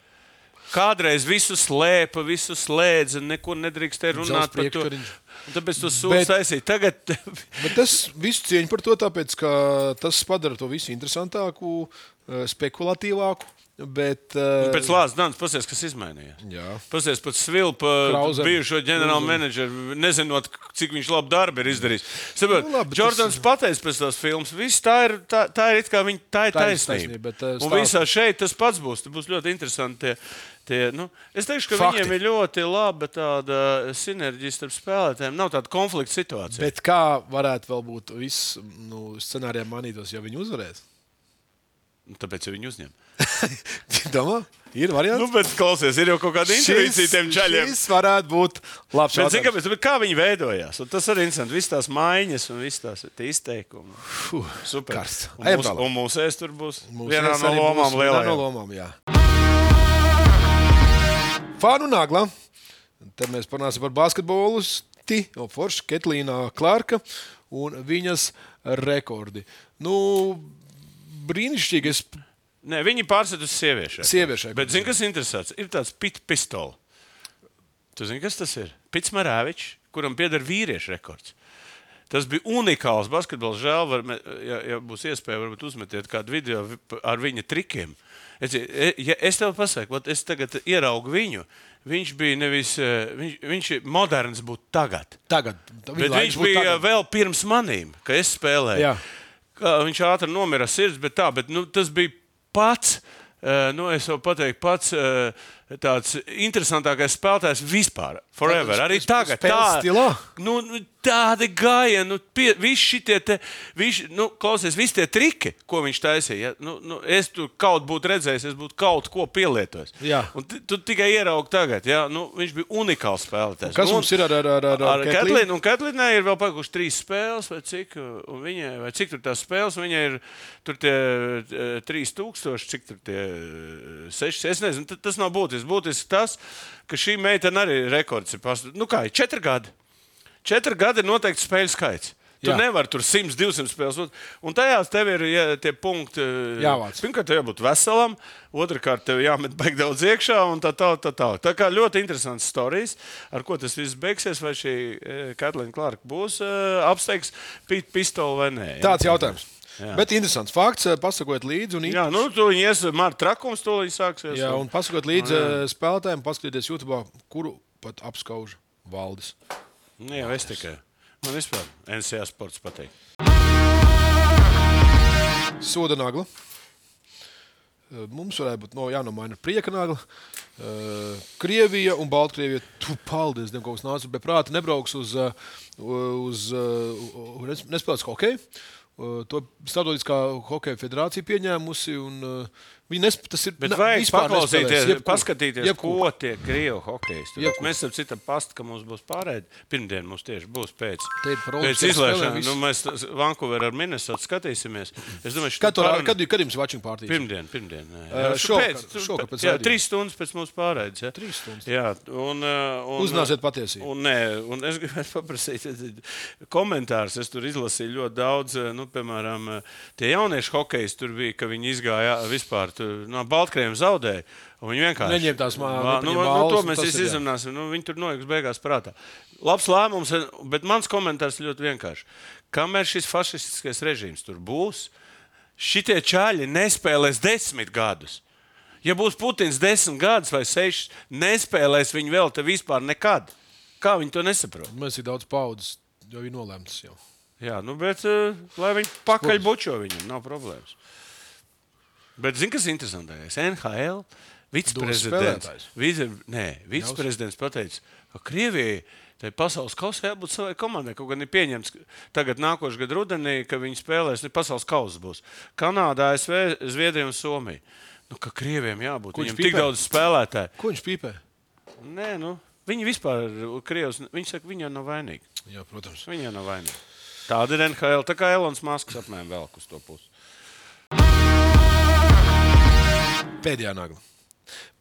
S2: Kādreiz visu slēpa, visu slēdza, neko nedrīkstēja runāt par to. Un Tāpēc tas sūdzas
S3: Bet-
S2: taisīt. Tagad
S3: Bet tas viss cieņa par to, tāpēc, ka tas padara to visu interesantāku, eh, spekulatīvāku. Bet, eh,
S2: pēc Lāsas Dānas pasies, kas izmainījās.
S3: Jā.
S2: Pasies pēc Svilpa,
S3: Krauzem.
S2: bijušo ģenerāla menedžeru, nezinot, cik viņš labu darbu ir izdarījis. Saprot,
S3: Nu, labi,
S2: Jordans
S3: tas-
S2: pateica pēc tās filmas, viss tā ir, tā, tā ir viņa, tā ir
S3: Tā
S2: taisnība.
S3: taisnība, bet, uh,
S2: Un
S3: stāsts-
S2: visā šeit tas pats būs. Tas būs ļoti interesanti. Tie, tie, nu, es teikšu, ka
S3: Fakti.
S2: Viņiem ir ļoti laba tāda sinerģija starp spēlētājiem. Nav tāda konflikta situācija.
S3: bet kā varētu vēl būt viss nu, scenārijā manītos, ja viņi uzvarētu?
S2: Nu, Tāpēc viņi uzņem.
S3: Domā, ir variants.
S2: Nu, bet klausies, ir jau kaut kāda intuīcija tiem čaļiem.
S3: šis varētu būt labs.
S2: Bet,
S3: jautājums.
S2: kāpēc, bet kā viņi veidojās? Un tas arī ir interesanti. Visas tās maiņas un visas tās izteikumi. Super.
S3: karsts.
S2: Un
S3: tālāk.
S2: un mūsu ēst tur būs
S3: Mūsu
S2: vienā no lomām
S3: būs Fānu nagla. Tad mēs parunāsim par basketbolu. Jau forši Ketlīna Klārka un viņas rekordi. Nu, brīnišķīgi. Es
S2: Nē, viņi pārsēž uz sieviešiem.
S3: Sieviešai.
S2: Bet zini, kas ir interesants? Ir tāds pit pistols. Tu zini, kas tas ir? Pits Marāvičs, kuram pieder vīriešu rekords. Tas bija unikāls basketbols. Žēl, var, ja, ja būs iespēja, varbūt uzmetiet kādu video vi- ar viņa trikiem. Es, ja es tev pasaku, ot es tagad ieraugu viņu. Viņš bija nevis eh, viņš, viņš ir moderns, būt tagad.
S3: Tagad.
S2: Bet viņš bija tagad. vēl pirms manīm, kad es spēlēju.
S3: Jā.
S2: Viņš ātri nomira sirds, bet, tā, bet nu, tas bija pats. Uh, nu, es varu pateikt, pats uh, tāds interesantākais spēlētājs vispār. Forever. Arī tagad.
S3: stilā?
S2: nu, nu, tādi gāja, nu, pie, visi šitie, te, visi, nu, klausies, visi tie triki, ko viņš taisīja. Ja? Nu, nu, es tur kaut būtu redzējis, es būtu kaut ko pielietojis.
S3: Jā.
S2: Tu, tikai ieraugi tagad. Ja? Nu, viņš bija unikāls spēlētājs.
S3: Kas
S2: Nu,
S3: mums ir ar, ar, ar, ar,
S2: Ar un Ketlinai ir vēl palikušas trīs spēles, vai cik, un viņai, vai cik tur tās spēles, viņai ir tur tie eh, 3000, cik tur tie 6. Es nezinu, ta- tas nav būtiski. Būtiski tas, ka šī meitene arī rekords. Ir pas... Nu kā, četri gadi. Četri gadi ir noteikti spēļu skaits. Tu
S3: Jā.
S2: nevari tur 100, 200 spēles. būt. Un tajās tev ir ja, tie punkti. eh,
S3: Jāvāc.
S2: Pirmkārt, tev jābūt veselam, otrkārt, tev jāmet baigi daudz iekšā. un Tā, tā, tā, tā. tā kā ļoti interesants stāstījums, ar ko tas viss beigsies. Vai šī Katlīna Clarka būs uh, apsteigs pit, pistoli vai nē. ja?
S3: Tāds jautājums.
S2: Jā.
S3: Bet interesants fakts, eh, pasakot līdzi. Un
S2: Jā, nu, tu viņi ies, Marta Trakums, to viņi sāksies.
S3: Jā, un pasakot līdzi eh, spēlētājiem, paskatieties YouTube, kuru pat apskauž valdis.
S2: Nu, jā, es tikai. Man vispār NCA sports patīk.
S3: Soda nagla. Eh, Mums varētu būt no, jānomaina prieka nagla. Eh, Krievija un Baltkrievija. Tu paldies, Dievam, kaut kas nāca. Bet prāti nebrauks uz, eh, uz, uz nes- nespēlēs hokeju. To Startautiskā hokeja federācija pieņēmusi. Un, uh, viņi nesp, tas ir
S2: Bet vajag paklausīties,
S3: jebkur.
S2: paskatīties,
S3: Jebkur.
S2: ko tie krievi hokejisti.
S3: Jebkur.
S2: Mēs tam citam pastu, ka mums būs pārējais. Pirmdien mums tieši būs pēc, pēc izlaišanas. Nu, mēs Vankūverā ar Minnesota skatīsimies. Es domāju,
S3: Kad, tur,
S2: parun-
S3: kad, kad jums watching party?
S2: Pirmdien, pirmdien. Jā,
S3: šovakar,
S2: pēc-
S3: šovakar pēc
S2: jā, trīs stundas pēc mūsu pārējais. Ja?
S3: Trīs stundas.
S2: Jā, un, un,
S3: Uzzināsiet patiesību.
S2: Un, nē, un es gribētu paprasīt komentārus. Es tur izlasīju ļoti daudz, nu, piemēram, tie jaunieši hokejisti tur bija, ka viņi izgāja vispār tur, no Baltkrievijas zaudēja. un Viņi vienkārši
S3: Neņem tās mā-
S2: Vā- Nu, nu, to
S3: un
S2: mēs visi izrunāsim. Nu, viņi tur noiks beigās prātā. Labs lēmums, bet mans komentārs ļoti vienkāršs. Kamēr šis fašistiskais režīms tur būs, šitie čaļi nespēlēs desmit gadus. Ja būs Putins desmit gadus vai sešus, nespēlēs viņi vēl te vispār nekad. Kā viņi to nesaprot?
S3: Mēs ir daudz paudzes, jo ir nolēmts jau.
S2: Jā, nu, bet uh, lai viņi pakaļ bučo viņam, nav problēmas. Bet zini, kas ir interesantākais? NHL viceprezidents. Vice, nē, viceprezidents pateica, ka Krievijai. Tai pasaules kausā jābūt savai komandai. Kaut gan ir pieņemts, ka tagad, nākošais gada rudenī, ka viņi spēlēs, ne pasaules kausa būs. Kanādā, ASV, Zviedrija un Somija. Nu, ka Krieviem jābūt.
S3: Ko
S2: Viņam tik
S3: pīpē?
S2: daudz spēlētāju.
S3: Ko viņš pīpē?
S2: Nē, nu, viņi vispār, Krievs, viņi saka, viņi jau nav vainīgi.
S3: Jā, protams.
S2: Viņa jau nav vainīga. Tāda ir NHL. Tā kā Elonas Masks apmēram vēl uz to pusi.
S3: Pēdējā nagla.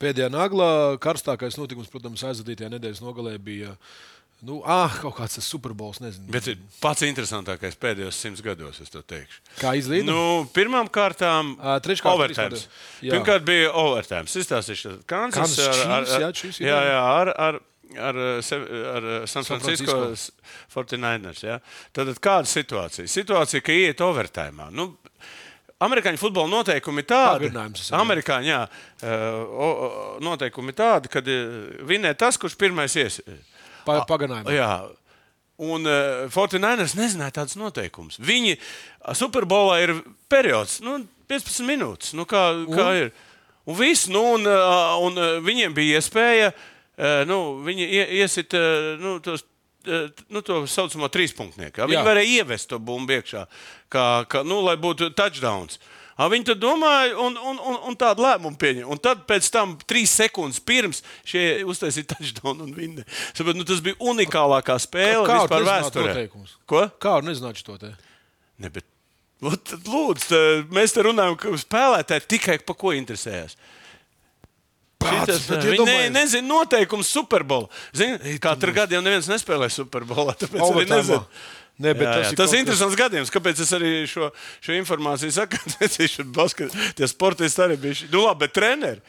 S3: Pēdējā nagla karstākais notikums, protams, aizvadītajā nedēļas nogalē bija nu, ah, kaut kāds tas Superbols. Nezinu,
S2: Bet pats interesantākais pēdējos simts gados, es to teikšu.
S3: kā izlīdz.
S2: Nu, Pirmām kārtām,
S3: treškārt,
S2: overtime. Pirmkārt, bija overtime. Izstāstīšu, Kansas
S3: Kansas
S2: ar, ar, ar,
S3: jā, ir
S2: jā,
S3: jā.
S2: ar, ar, ar, sev- ar San
S3: San
S2: Francisco
S3: Francisco.
S2: 49ers. Ja? Tad kāda situācija? Situācija, ka iet overtime. Nu, Amerikāņu futbola noteikumi ir tādi. Amerikāņu jā, uh, o- o- noteikumi tādi, ka vinē tas, kurš pirmais ies.
S3: Pa.
S2: Jā. Un uh, Fortnite nezināja tādas noteikumus. Viņi Superbolā ir periods, nu, 15 minūtes. Nu, kā, kā ir? Un viss, nu, un, un viņiem bija iespēja, nu, viņi ie, iesit uh, nu, tos. Uh, Nu, to saucamo trīspunktnieku. Viņi
S3: Jā.
S2: varēja ievest to bumbu iekšā, kā, kā, nu, lai būtu touchdowns. Ā, Viņi tur domāja, un, un, un, un tādu lēmumu pieņēma. Un tad, pēc tam, trīs sekundes pirms šie uztaisīja touchdown un viņa. Saprot, nu, tas bija unikālākā spēle
S3: Kā
S2: vispār
S3: nezināt
S2: vēsturē. Ko?
S3: Kā var nezināt šo te?
S2: Ne, bet, tad lūdzu, tā, mēs te runājam, ka spēlētāji tikai par ko interesējas.
S3: Pats,
S2: Viņi ne, nezina noteikumus Superbola. Zini, Katru gadu jau neviens nespēlē Superbolā. Tāpēc arī
S3: Overtime.
S2: nezinu.
S3: Ne,
S2: jā,
S3: tas
S2: jā,
S3: ir
S2: tas ir
S3: kas-
S2: interesants gadījums. Kāpēc es arī šo, šo informāciju saku? Tie sportisti arī bija. Nu, labi, bet treneri.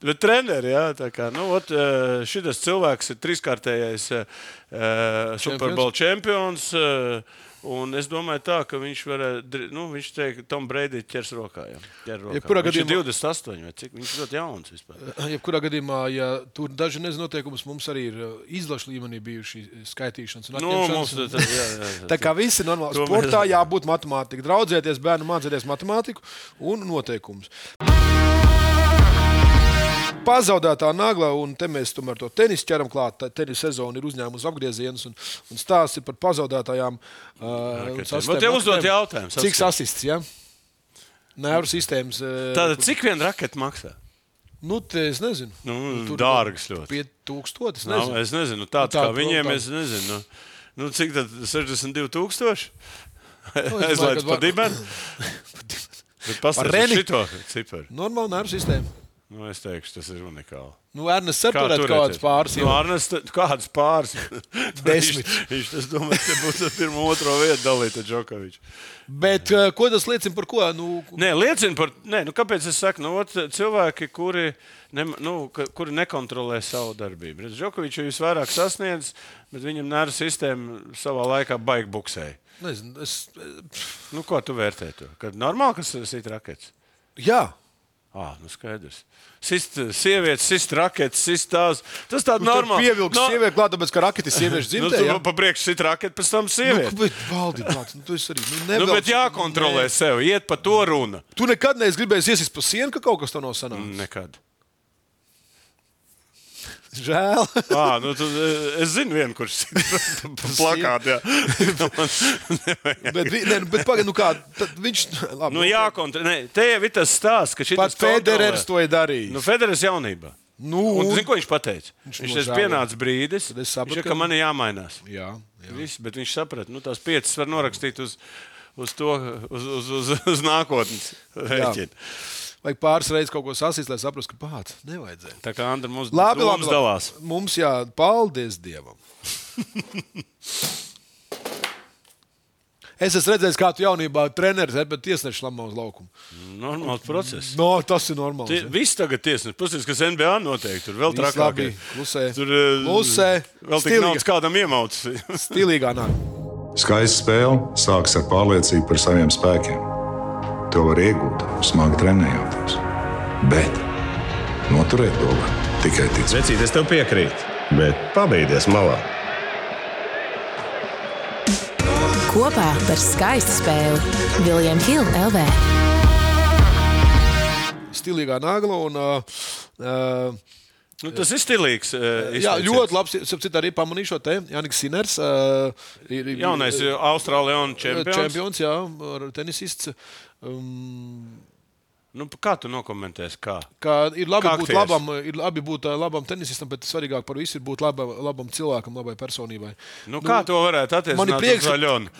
S2: Bet treneri, jā, tā kā nu, ot, eh, šis cilvēks ir trīskārtējais uh, Superbowl čempions. Uh, Un es domāju, tā, ka viņš varētu, nu, viņš teikt, Tom Brady ķers rokā. Jā, ķer rokā.
S3: Jebkurā
S2: viņš
S3: gadījumā-
S2: ir 28 vai cik? Viņš ļoti jauns vispār.
S3: Jebkurā gadījumā, ja tur daži nezina noteikumus, mums arī ir uh, izlaša līmenī bijuši skaitīšanas un
S2: Nu, mums tas jā, jā, jā.
S3: Tā kā viss ir normāli. Sportā
S2: mēs-
S3: jābūt matemātikai. Draudzēties, bērnu mācīties matemātiku un noteikumus. Pazaudētā nagla, un te mēs tomēr to tenisu ķeram klāt. Tā Tenisa sezona ir uzņēmusi apgriezienus, un, un stāsts ir par pazaudētajām. Uh,
S2: Ok,
S3: sastajām
S2: bet tev uzdot jautājumu,
S3: Cik
S2: saskat.
S3: asists? Ja? Nervu sistēmas. uh,
S2: Tātad, cik viena raketa maksā?
S3: Nu, te es nezinu.
S2: Nu,
S3: Tur
S2: dārgas ļoti.
S3: 5000. Es
S2: Nav,
S3: nezinu.
S2: es nezinu, tāds
S3: Nu,
S2: kā
S3: tā,
S2: viņiem,
S3: tā.
S2: es nezinu. Nu, nu, cik tad 62,000?
S3: Nu, es domāju,
S2: pa
S3: ka-
S2: dibenu. Bet
S3: Par
S2: pastāstiet
S3: reni.
S2: šito ciparu.
S3: Normāla nervu sistēma.
S2: Nu, es teikšu, tas ir unikāli.
S3: Nu, Ernsts arī
S2: Kā
S3: kādas pāris
S2: Nu, Arnes, t- kādas pāris?
S3: Desmit.
S2: viņš, viņš tas domā, ka būs ar pirmo, otro vietu dalīta Džokovičs.
S3: Bet uh, ko tas liecina par ko? Nu,
S2: Nē, liecina par, nē, nu, kāpēc es saku, nu, ot, cilvēki, kuri, ne, nu, ka, kuri nekontrolē savu darbību. Redz, Džokovičs jau visvairāk sasniedz, bet viņam nervu sistēma savā laikā baigi buksēja.
S3: nezinu, es,
S2: Nu, ko tu vērtē? To? Kad normāli, kas ir sit rakets?
S3: jā,
S2: Ah, nu skaidrs. Sist sievietes, sist raketes, sist tās. Tas tāds
S3: nu,
S2: normāls.
S3: pievilks no, sievieti klāt, tāpēc, ka raketis sieviešu
S2: Nu,
S3: dzimtē.
S2: tu
S3: jā.
S2: pa priekšu sit raketi, pēc tam
S3: Nu,
S2: sieviete.
S3: bet, valdi, blāc, nu, tu esi arī. Nu,
S2: Nu,
S3: nevelc-
S2: bet jākontrolē sev, iet pa to runa.
S3: Tu nekad neesi gribējis iesist pa sienu, ka kaut kas tam nav sanācis.
S2: Nekad.
S3: Žēl.
S2: À, nu, tu, es zinu, vienu, kurš ir plakāts.
S3: bet, ne, nu, bet pagaidi, nu kā, tad viņš. Labi,
S2: nu, jākontrolē. Te jau ir tas stāsts, ka šis
S3: Federers to ir darījis.
S2: Nu, Federers jaunībā.
S3: Nu,
S2: Un, zini, ko viņš pateica?
S3: Viņš
S2: Viņš, viņš
S3: nožēlo.
S2: tas pienāca brīdis,
S3: Tad es
S2: viņš
S3: sapratu,
S2: teica,
S3: ka-
S2: man ir jāmainās.
S3: jā, jā.
S2: Viss, bet viņš saprata, ka tās piecas var norakstīt uz, uz to, uz, uz, uz, uz nākotnes rēķinu.
S3: Vajag pāris reizes kaut ko sasist, lai saprastu, ka pats nevajadzēja.
S2: Tā kā Andra mums,
S3: Labi, labi, labi.
S2: dalās.
S3: Mums jā, paldies Dievam. Es esmu redzējis, kā tu jaunībā treneris esi, bet tiesneši lamā uz laukumu.
S2: Normāls process.
S3: No, tas ir normāli.
S2: Tie, viss tagad tiesnesis. Puses, kas NBA noteikti. Tur vēl trakāk.
S3: klusē.
S2: Tur eh,
S3: Klusē.
S2: Vēl tik naudas kādam iemaucis.
S3: Stilīgā nāk.
S4: Skaista spēle sākas ar pārliecību par saviem spēkiem. To var iegūt, smagi trenējoties. Bet noturēt to var tikai ticēt.
S5: Vecīt, es tev piekrītu, bet pabeigties malā.
S6: Kopā par skaistu spēli Viljams Hilde LV.
S3: Stilīgā nagla. Un, uh, uh,
S2: Nu, tas ir stilīgs. eh,
S3: jā, ļoti labi. Citādi arī pamanīju šo te. Jānis Siners. Uh, ir,
S2: Jaunais eh, Austrālijas čempions.
S3: čempions, jā, ar tenisists. Um,
S2: Nu, kā tu nokomentēsi? Kā?
S3: Kā ir labi
S2: Kā
S3: būt labam, ir labi būt labam tenisistam, bet svarīgāk par visu ir būt laba, labam cilvēkam, labai personībai.
S2: Nu, kā to varētu attiecināt
S3: man ir prieks, ka-
S2: Zaļonu?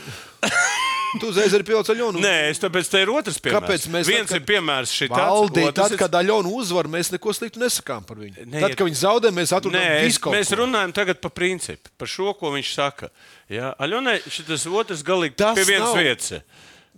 S3: Tu uzreiz arī pieauguši Aļonu.
S2: Nē, es tāpēc te ir otrs piemērs.
S3: Kāpēc mēs
S2: Viens
S3: tad,
S2: ir piemērs šī
S3: Valdi,
S2: otrs
S3: tad, kad Aļonu uzvar, mēs neko sliktu nesakām par viņu.
S2: Nē,
S3: tad, kad viņi zaudē, mēs
S2: es,
S3: visu kaut
S2: mēs
S3: ko.
S2: runājam tagad par principu, par šo, ko viņš saka. Jā, Aļonai šis otrs galīgi
S3: Tas
S2: pie vienas
S3: nav-
S2: vietas.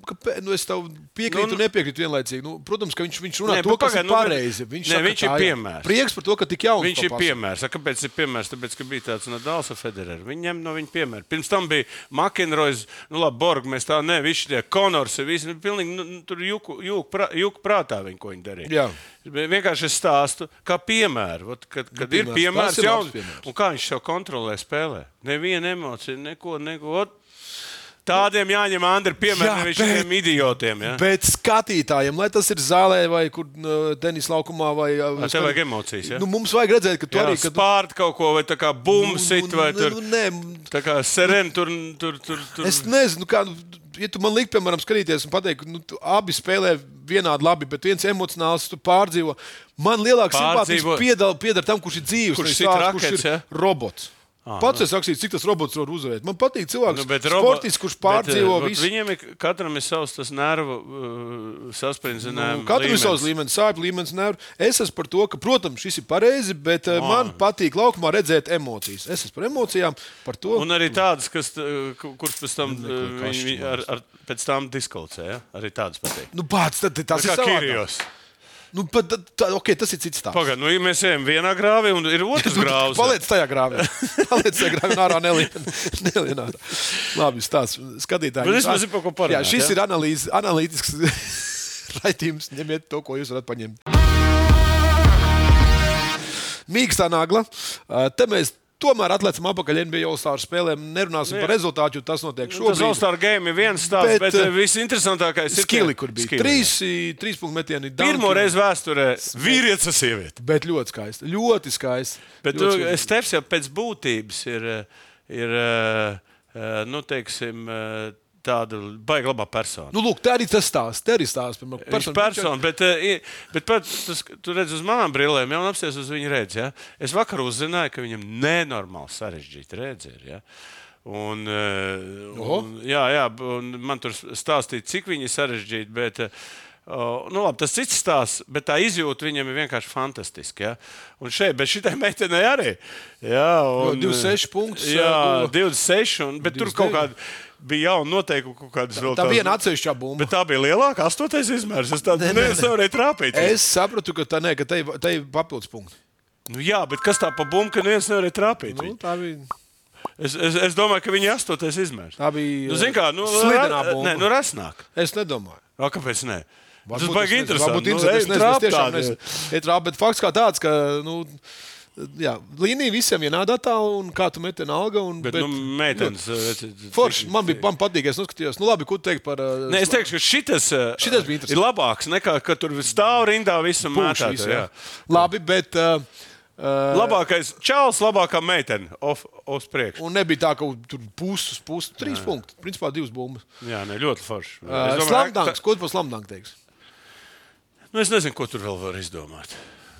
S3: Kāpēc? Nu, es tev piekrītu,
S2: Nu,
S3: nu, nepiekrītu vienlaicīgi. Nu, protams, ka viņš, viņš runā
S2: Nē,
S3: to, kas
S2: pagaid,
S3: ir
S2: nu,
S3: pareizi. Viņš,
S2: Nē,
S3: saka,
S2: viņš ir piemērs.
S3: Prieks par to, ka tik jauns.
S2: Viņš ir
S3: pasaka.
S2: piemērs. Kāpēc ir piemērs? Tāpēc, ka bija tāds Nadals un Federers. Viņi ņem no viņa piemēra. Pirms tam bija Makenrojas, nu labi, Borg, mēs tā ne, visi tie Konors, visi nu, pilnīgi, nu, nu, tur jūku, jūku, prā, jūku prātā viņi, ko viņi darīja.
S3: Jā.
S2: Vienkārši es stāstu, kā piemēru. Ot, Kad, kad
S3: Nu,
S2: ir
S3: piemērs.
S2: piemērs,
S3: Tas ir
S2: jauns,
S3: piemērs.
S2: un kā viņš sev kontrolē spēlē. Neviena emocija, neko, neko. Ot, Tādiem jāņem Andri piemēram,
S3: Jā,
S2: šiem idiotiem. Ja?
S3: Bet skatītājiem, lai tas ir zālē vai kur tenis laukumā, vai uh,
S2: Tev vajag emocijas. Ja?
S3: Nu, mums vajag redzēt, ka tu
S2: Jā,
S3: arī kad,
S2: spārt kaut ko, vai tā kā bumbu sit, vai tur.
S3: Nu, nē,
S2: Tā kā serēna tur, tur, tur, tur.
S3: Es nezinu, kā. nu, Ja tu man likt, piemēram, skatīties un pateikt, ka nu, abi spēlē vienādi labi, bet viens emocionāls tu pārdzīvo. Man lielāka
S2: Pārdzīvo-
S3: simpātija piedāvā piedar tam, kurš ir dzīves,
S2: Kurš sit
S3: tāds,
S2: rakets,
S3: kurš ir
S2: ja?
S3: robots.
S2: Ah,
S3: Pats es rakstīju, cik tas robots var uzvarēt. Man patīk cilvēks,
S2: Nu, bet
S3: nu,
S2: robo-
S3: sportists, kurš
S2: bet,
S3: pārdzīvo
S2: eh,
S3: visu.
S2: Viņiem ir katram ir savs tas nervu uh, saspringzinājums.
S3: Nu, Katram ir savs līmenis, sāpju līmenis. Nevar. Es esmu par to, ka, protams, šis ir pareizi, bet oh. man patīk laukumā redzēt emocijas. Es esmu par emocijām, par to.
S2: Un arī tādas, kas, ku- kurš pēc tam,
S3: kašķi
S2: viņi, ar, ar, pēc tam diskvalcē. Ja? Arī tādas patīk.
S3: Nu, pats, tad, tas
S2: Tā
S3: ir
S2: kā
S3: savādāk. Nu, pat, tā, okay, tas ir cits stāsts.
S2: Pagaid, nu, ja mēs ejam vienā grāvī un ir otrs grāvs.
S3: Paliec tajā grāvī. Paliec tajā grāvī, un ārā nelien. nelien ārā. Labi, stāsts. Skatītāji.
S2: Bet vismaz ir par ko parunāt,
S3: Jā, šis
S2: ja?
S3: ir analīzes, analītisks raidījums. Ņemiet to, ko jūs varat paņemt. Mīkstā nagla. Te mēs tomēr atliekam atpakaļ NBA All-Star spēlēm. Nerunāsim
S2: Jā.
S3: par rezultātu, jo tas notiek
S2: Tas
S3: šobrīd.
S2: All-Star game ir viens stāsts, bet,
S3: Bet,
S2: bet
S3: eh,
S2: visinteresantākais ir
S3: Skili, kur bija
S2: skili.
S3: trīs, trīs punktu metieni.
S2: Pirmo reizi vēsturē vīrietis un sieviete.
S3: Bet ļoti skaisti. Ļoti skaisti.
S2: Bet
S3: ļoti
S2: tu,
S3: skaisti.
S2: Stefs jau pēc būtības ir, eh, ir eh, eh, nu, teiksim, eh, tāda baigta labā persona.
S3: Nu, lūk, tā arī tas stāsts. Tā arī stāsts par personu.
S2: ir persona, bet, eh, bet pat, tas, tu redz uz manām brillēm, jau apsies uz viņa redzes. Ja? Es vakar uzzināju, ka viņam nenormāli sarežģīta ir. Ja? Un, eh, un, jā, jā, un man tur stāstīja, cik viņi ir sarežģīti. Bet, o, nu, labi, tas cits stāsts, bet tā izjūta viņam ir vienkārši fantastiska. Ja? Un šeit, bet šitai meitenei arī. Jā, un,
S3: 26 punktus,
S2: Jā,
S3: uh,
S2: 26. Un, bet tur
S3: 29.
S2: kaut kāda bija jauna noteikuma, kaut kādas vēl
S3: Tā
S2: tādas-
S3: viena atsevišķa bumba.
S2: Bet tā bija lielākā, astotais izmērs. Es tādu nevarēju trāpīt.
S3: Es sapratu, ka tā, ne, ka te ir papildus punkts.
S2: Nu, jā, bet kas tā pa bumbu, ka neviens nevarēja trāpīt?
S3: Nu,
S2: Nu,
S3: tā bija.
S2: es, es, es domāju, ka viņi ir astotais izmērs.
S3: Tā bija
S2: Nu, zin kā, nu, ra-. Nē, nu, rasnāk.
S3: Es nedomāju.
S2: O, kāpēc ne? Tas
S3: Varbūt es nezinu,
S2: interesanti.
S3: Varbūt
S2: Nu,
S3: interesanti. Es
S2: ej,
S3: nezinu, es tiešām nezinu. Ej, trāp, Bet fakts kā tāds, ka. Nu, Jā, līnija visiem vienādā tā, un kā tu meti alga. Un,
S2: Bet, bet, nu, meitenes. eh,
S3: Forši, man bija man patīk, es noskatījos. Nu, labi, ko tu teiksi par.
S2: Nē, es teikšu, ka šitas, eh,
S3: Šitas bija interesants.
S2: ir labāks nekā, ka tur stāv rindā visam Jā.
S3: jā. Labi, bet. Uh, uh,
S2: Labākais čāls, labākā meitene. Uz priekšu.
S3: Un nebija tā, ka tur puses, puses, trīs punkti. Principā divas bumbas.
S2: Jā, ne, ļoti forši.
S3: Uh,
S2: domāju,
S3: Slamdanks, ko tu par slamdanku teiksi?
S2: Nu, es nezinu, ko tur vēl var izdomāt.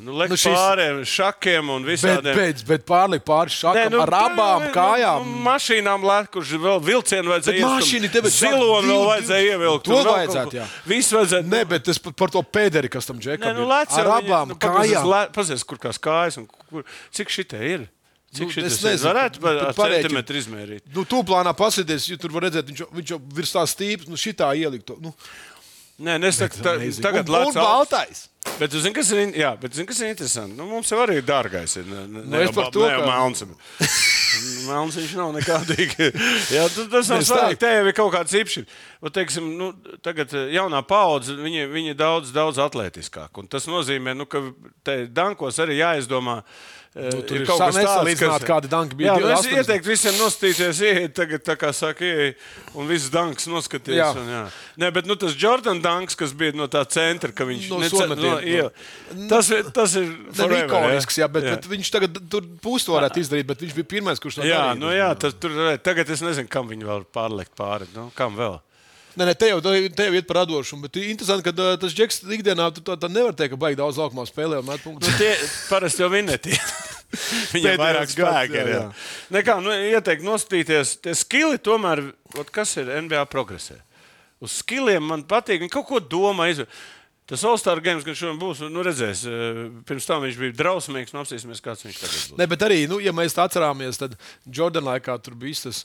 S2: Nu, Liek
S3: Nu,
S2: nu,
S3: šis-
S2: pārējiem šakiem un
S3: Bet,
S2: visādiem.
S3: bet, bet pārliek pāri šādi
S2: nu,
S3: ar abām
S2: nu,
S3: kājām.
S2: Nu, mašīnām lēkuši vēl vilcienu vajadzēja
S3: Bet mašīna tev ir
S2: Zilonu
S3: šādi
S2: vēl vajadzēja ievilkt.
S3: To
S2: un
S3: vajadzētu, jā.
S2: Visu vajadzētu.
S3: Nē, bet tas par to pēderi, kas tam džekam
S2: nu,
S3: ir. Ar abām
S2: nu,
S3: kājām.
S2: Pazies, kur kās kājas un kur. Cik šitie ir? Cik
S3: Nu, es
S2: ir?
S3: nezinu,
S2: Varētu ar
S3: parēķini.
S2: centimetru izmērīt.
S3: Nu, tu plānā pasēties, jo tur var redzēt, viņš, viņš jau virs tās stīpas, nu, šitā ielikt. Nu,
S2: Nē, nesaku, ta,
S3: amazing.
S2: tagad augsts.
S3: baltais.
S2: Bet tu zini, kas ir, jā, bet zini, kas ir interesanti? Nu, mums jau arī ir dārgais. Ir, ne, ne,
S3: Nu, es par to, ka-
S2: Melns. Viņš nav nekādīgi. Jā, tas nav svarīgi. Te jau ir kaut kāds īpašs. Teiksim, nu, tagad eh, jaunā paudze, viņi, viņi ir daudz, daudz atletiskāk. Un tas nozīmē, nu, ka te dankos arī jāizdomā. Nu,
S3: tur ir sa- nesalīdzināt, kādi danki bija
S2: Jā, nu, es
S3: 80.
S2: ieteiktu visiem nostīties, ieiet tagad, tā kā saka, ieiet un viss danks noskaties.
S3: Jā.
S2: Un, jā. Nē, bet nu, tas Jordan danks, kas bija no tā centra, ka viņš
S3: No
S2: nece-
S3: sometiena,
S2: iela- tas, ir- tas ir forever,
S3: ikonisks, jā, bet,
S2: jā.
S3: bet viņš tagad tur pusi to varētu izdarīt, bet viņš bija pirmais, kurš to
S2: Jā,
S3: darīja.
S2: nu jā, tas tur tagad es nezinu, kam viņi vēl pārliekt pāri. Nu, kam vēl?
S3: Nē, nē, te jau, te jau iet par radošumu, bet ir interesanti, ka uh, tas džeks ikdienā tu tā, tā nevar teikt, ka baigi daudz laukumā spēlē un met
S2: Nu,
S3: punktus.
S2: tie parasti jau vinēti. Viņam
S3: Pēdējais
S2: vairāk spēka ir. Jā. Nekā, nu, ieteikt nostīties. Tie skili tomēr, ot, kas ir NBA progresē. Uz skiliem man patīk, viņi kaut ko domā. Izvēr. Tas All-Star games, gan šodien būs, nu redzēs, pirms tam viņš bija drausmīgs, nu apsīsimies, kāds viņš tagad būs.
S3: Ne, bet arī, nu, ja mēs tā atceramies, tad Jordana laikā tur bija tas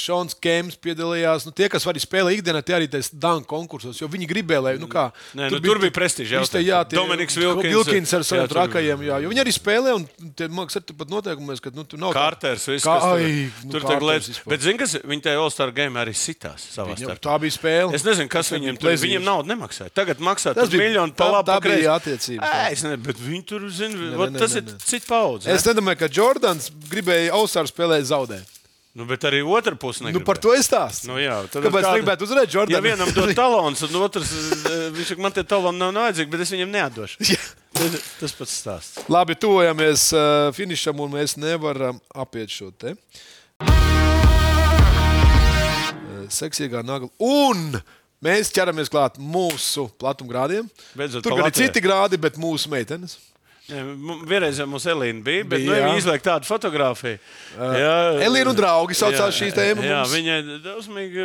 S3: Šons Kēms piedalījās. Nu, tie, kas arī spēlē ikdienā, tie arī tajos danku konkursos, jo viņi gribēja, lai, nu, kā.
S2: Nē, nu, tur bija prestižs jautājums.
S3: Jā, tie
S2: Dominiks Vilkins,
S3: Vilkins ar
S2: jā,
S3: saviem
S2: tur-
S3: trakajiem, jā, jo viņi arī spēlē, un tie, man liekas, ir pat noteikumos, ka, nu, tur nav.
S2: Kārters, viss,
S3: Kā,
S2: kas tur,
S3: ai, nu,
S2: tur lietas.
S3: vispār.
S2: Bet, zini, kas viņi tajā All-Star game arī sitās savā starpā.
S3: tā bija spēle.
S2: Es nezinu, kas
S3: Tas
S2: viņiem
S3: bija
S2: tur
S3: plezīrs.
S2: Viņiem naudu nemaksāja. Tagad maksā
S3: Tas bija-
S2: miljonu
S3: tā-
S2: pa labi.
S3: tā bija jā.
S2: Es nezinu, bet viņi tur
S3: ne,
S2: tas ir
S3: ne.
S2: cits paudze.
S3: Es nedomāju, ka Jordans gribēja All-Star spēlēt zaudēt.
S2: Nu, bet arī otra puse
S3: Nu,
S2: negrib.
S3: par to es stāstu.
S2: Nu, jā, tad
S3: Kāpēc
S2: kāda-
S3: gribētu uzvarēt
S2: Ja
S3: Jordanu?
S2: vienam dod talons, un otrs, eh, viņš saka, man tie taloni nav vajadzīgi, bet es viņam neatdošu. Tas, tas pats stāsts.
S3: Labi, tuvojamies uh, finišam, un mēs nevaram apiet šo te. Uh, Seksīgā nagla. Un mēs ķeramies klāt mūsu platumgrādiem.
S2: Beidzot
S3: Tur
S2: pa
S3: gan ir
S2: Latviju.
S3: citi grādi, bet mūsu meitenes.
S2: Jā, Vienreiz jau mums Elīna bija, bet
S3: Bija,
S2: nu, viņa
S3: jā.
S2: izliek tādu fotografiju. Jā,
S3: Elīna un draugi saucās šīs tēmas
S2: Jā,
S3: mums.
S2: viņa drausmīgi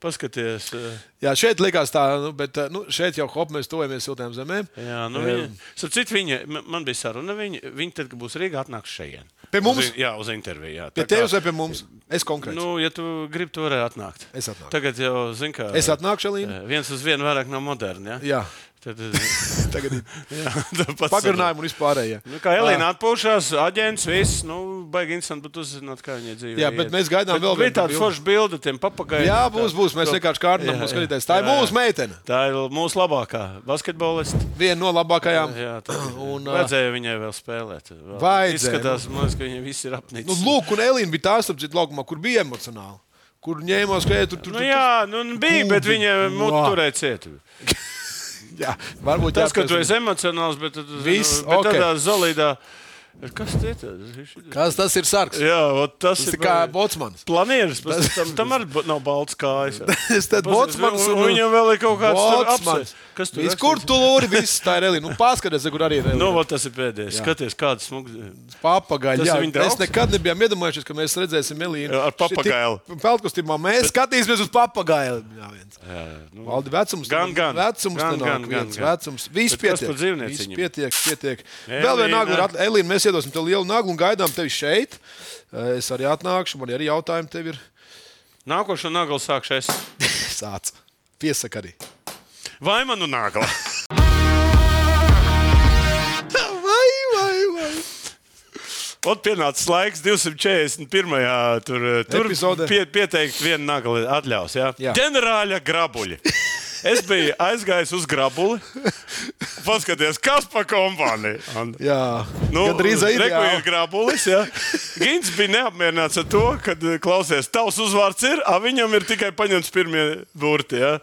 S2: paskaties. eh,
S3: Jā, šeit likās tā, nu, bet uh, nu, šeit jau hop, mēs tuvojamies siltām zemēm.
S2: Jā, nu viņa, citu, viņa, m- man bija saruna, viņa, viņa tad, kad būs Rīgā, atnāks šeit.
S3: Pie mums?
S2: Uz, jā, uz interviju. Jā.
S3: Pie tevis vai pie mums? Es konkrēti.
S2: Nu, ja tu gribi, tu vari atnākt.
S3: Es atnākšu.
S2: Tagad jau, zini, kā.
S3: Es atnākšu, Elīna.
S2: eh, Viens uz vienu vairāk nav moderni. Ja?
S3: Jā.
S2: Tad,
S3: Tagad ir pagarinājumi un vispārējie.
S2: Nu, kā Elīna atpūšās, aģents, viss, nu, baigi interesanti, bet uzzināt, kā viņai dzīvo.
S3: Jā, bet mēs gaidām vēl
S2: bija
S3: vienu
S2: tāda
S3: bildi.
S2: forša bilde tiem papagaļiem.
S3: Jā, būs, būs. Mēs vienkārši kārtinām mūsu skatītājs. Tā ir mūsu meitene.
S2: Tā ir mūsu labākā basketbolista.
S3: Viena no labākajām.
S2: Jā, tā ir.
S3: Un,
S2: Vajadzēja viņai vēl spēlēt. Vēl
S3: Vajadzēja.
S2: Izskatās, man liekas, ka viņi visi ir apnicis.
S3: Nu, lūk, un Elīna bija tā starpcīt laukumā, kur bija emocionāli. Kur ņēmās, ka tur tur
S2: Nu,
S3: tur-
S2: jā, nu, bija, bet viņa mutu
S3: Vā.
S2: turēja cietu.
S3: jā, varbūt
S2: Tas, ka tu esi emocionāls, bet,
S3: Viss,
S2: bet
S3: ok.
S2: tādā zolīdā. Kas ir?
S3: Kas tas ir sarks?
S2: Jā, tas,
S3: Tas
S2: ir
S3: ir kā botsmans.
S2: Planieris, bet tam, tam arī nav balts kājas.
S3: Es te botsmans
S2: un, un viņam vēl ir kaut kāds
S3: botsmans.
S2: apsvērts. Kas tur rakstīts?
S3: kur tu lūri, viss tā ir Elīna. Nu, paskaties, kur arī ir
S2: Nu,
S3: Elīna.
S2: vot tas ir pēdējais. Skaties, kāda smuga.
S3: Papagaļi. Jā,
S2: ir
S3: mēs nekad nebijām iedomājušies, ka mēs redzēsim Elīnu.
S2: Jā, ar papagailu.
S3: Peltkostīmā mēs skatīsimies uz papagailu. Jā, viens.
S2: Jā, nu,
S3: Valdi vecums.
S2: Gan, gan.
S3: Vecums,
S2: Gan, gan, gan,
S3: viens.
S2: gan.
S3: Vecums. Viss
S2: Bet
S3: pietiek. Viss pietiek, pietiek.
S2: Elīna.
S3: Vēl viena nagla. ir Elīna, mēs iedosim tev lielu naglu un gaidām tevi šeit. Eh, Es arī atnākšu, man arī jautājumi tev ir.
S2: Nākošo naglu sākšu es.
S3: Sāc. Piesaka arī.
S2: Vai manu naglu?
S3: Vai, vai, vai.
S2: Ot, pienācis laiks 241. Tur, tur
S3: Epizodē.
S2: pie, pieteikt vienu naglu atļaus. Jā?
S3: Jā.
S2: Ģenerāļa grabuļi. Es biju aizgājis uz grabuli. Paskaties, kas par kompāniju. Un-
S3: Jā,
S2: Nu,
S3: gandrīz
S2: reku ir grabulis. Ja? Gins bija neapmierināts ar to, ka, klausies, tavs uzvārds ir, a viņam ir tikai paņemts pirmie burti. Ja?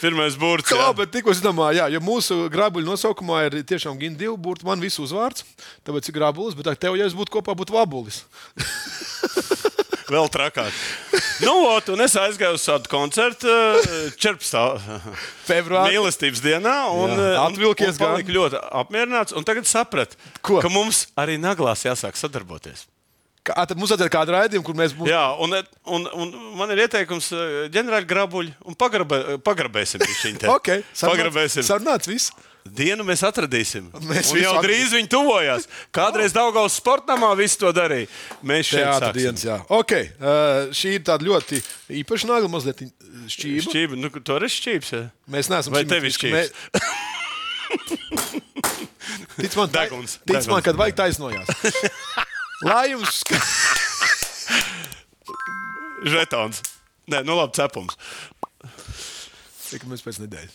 S2: Pirmais burts.
S3: Kā,
S2: Ja?
S3: bet tikko zināmā, jā, jo mūsu grabuļu nosaukumā ir tiešām gimta divi burti, man visu uzvārds. Tāpēc ir grabulis, bet tā tev, ja es būtu kopā, būtu vabulis.
S2: Vēl trakāk. Nu, ot, un es aizgāju uz tādu koncertu eh, 14.
S3: Februārī.
S2: mīlestības dienā. Un, eh,
S3: atvilkies
S2: un palika ļoti apmierināts. Un tagad sapratu, ka mums arī naglās jāsāk sadarboties.
S3: Kā, tad mums vajadzēja kādu raidījumu, kur mēs būtu.
S2: Jā, un, un, un man ir ieteikums, eh, ģenerāli grabuļi, un pagrabē, pagrabēsim viņu.
S3: Ok,
S2: pagrabēsim.
S3: Sarunāts viss.
S2: Dienu mēs atradīsim.
S3: Mēs
S2: jau
S3: visu
S2: drīz viņi tuvojās. Kādreiz Daugaus sportamā viss to darīja. Mēs šeit sāksim.
S3: dienas, jā. Okay. Uh, šī ir tāda ļoti īpaša nagla, mazliet šķīva.
S2: Šķība, nu, tu arī šķības. Ja?
S3: Mēs neesam
S2: Vai tev ir šķības?
S3: Tic man,
S2: Deguns,
S3: tic man,
S2: deguns.
S3: kad vajag taisnojās. Lai jums sk-
S2: Žetons. Nē, nu labi, cepums.
S3: Cik mēs pēc nedēļas.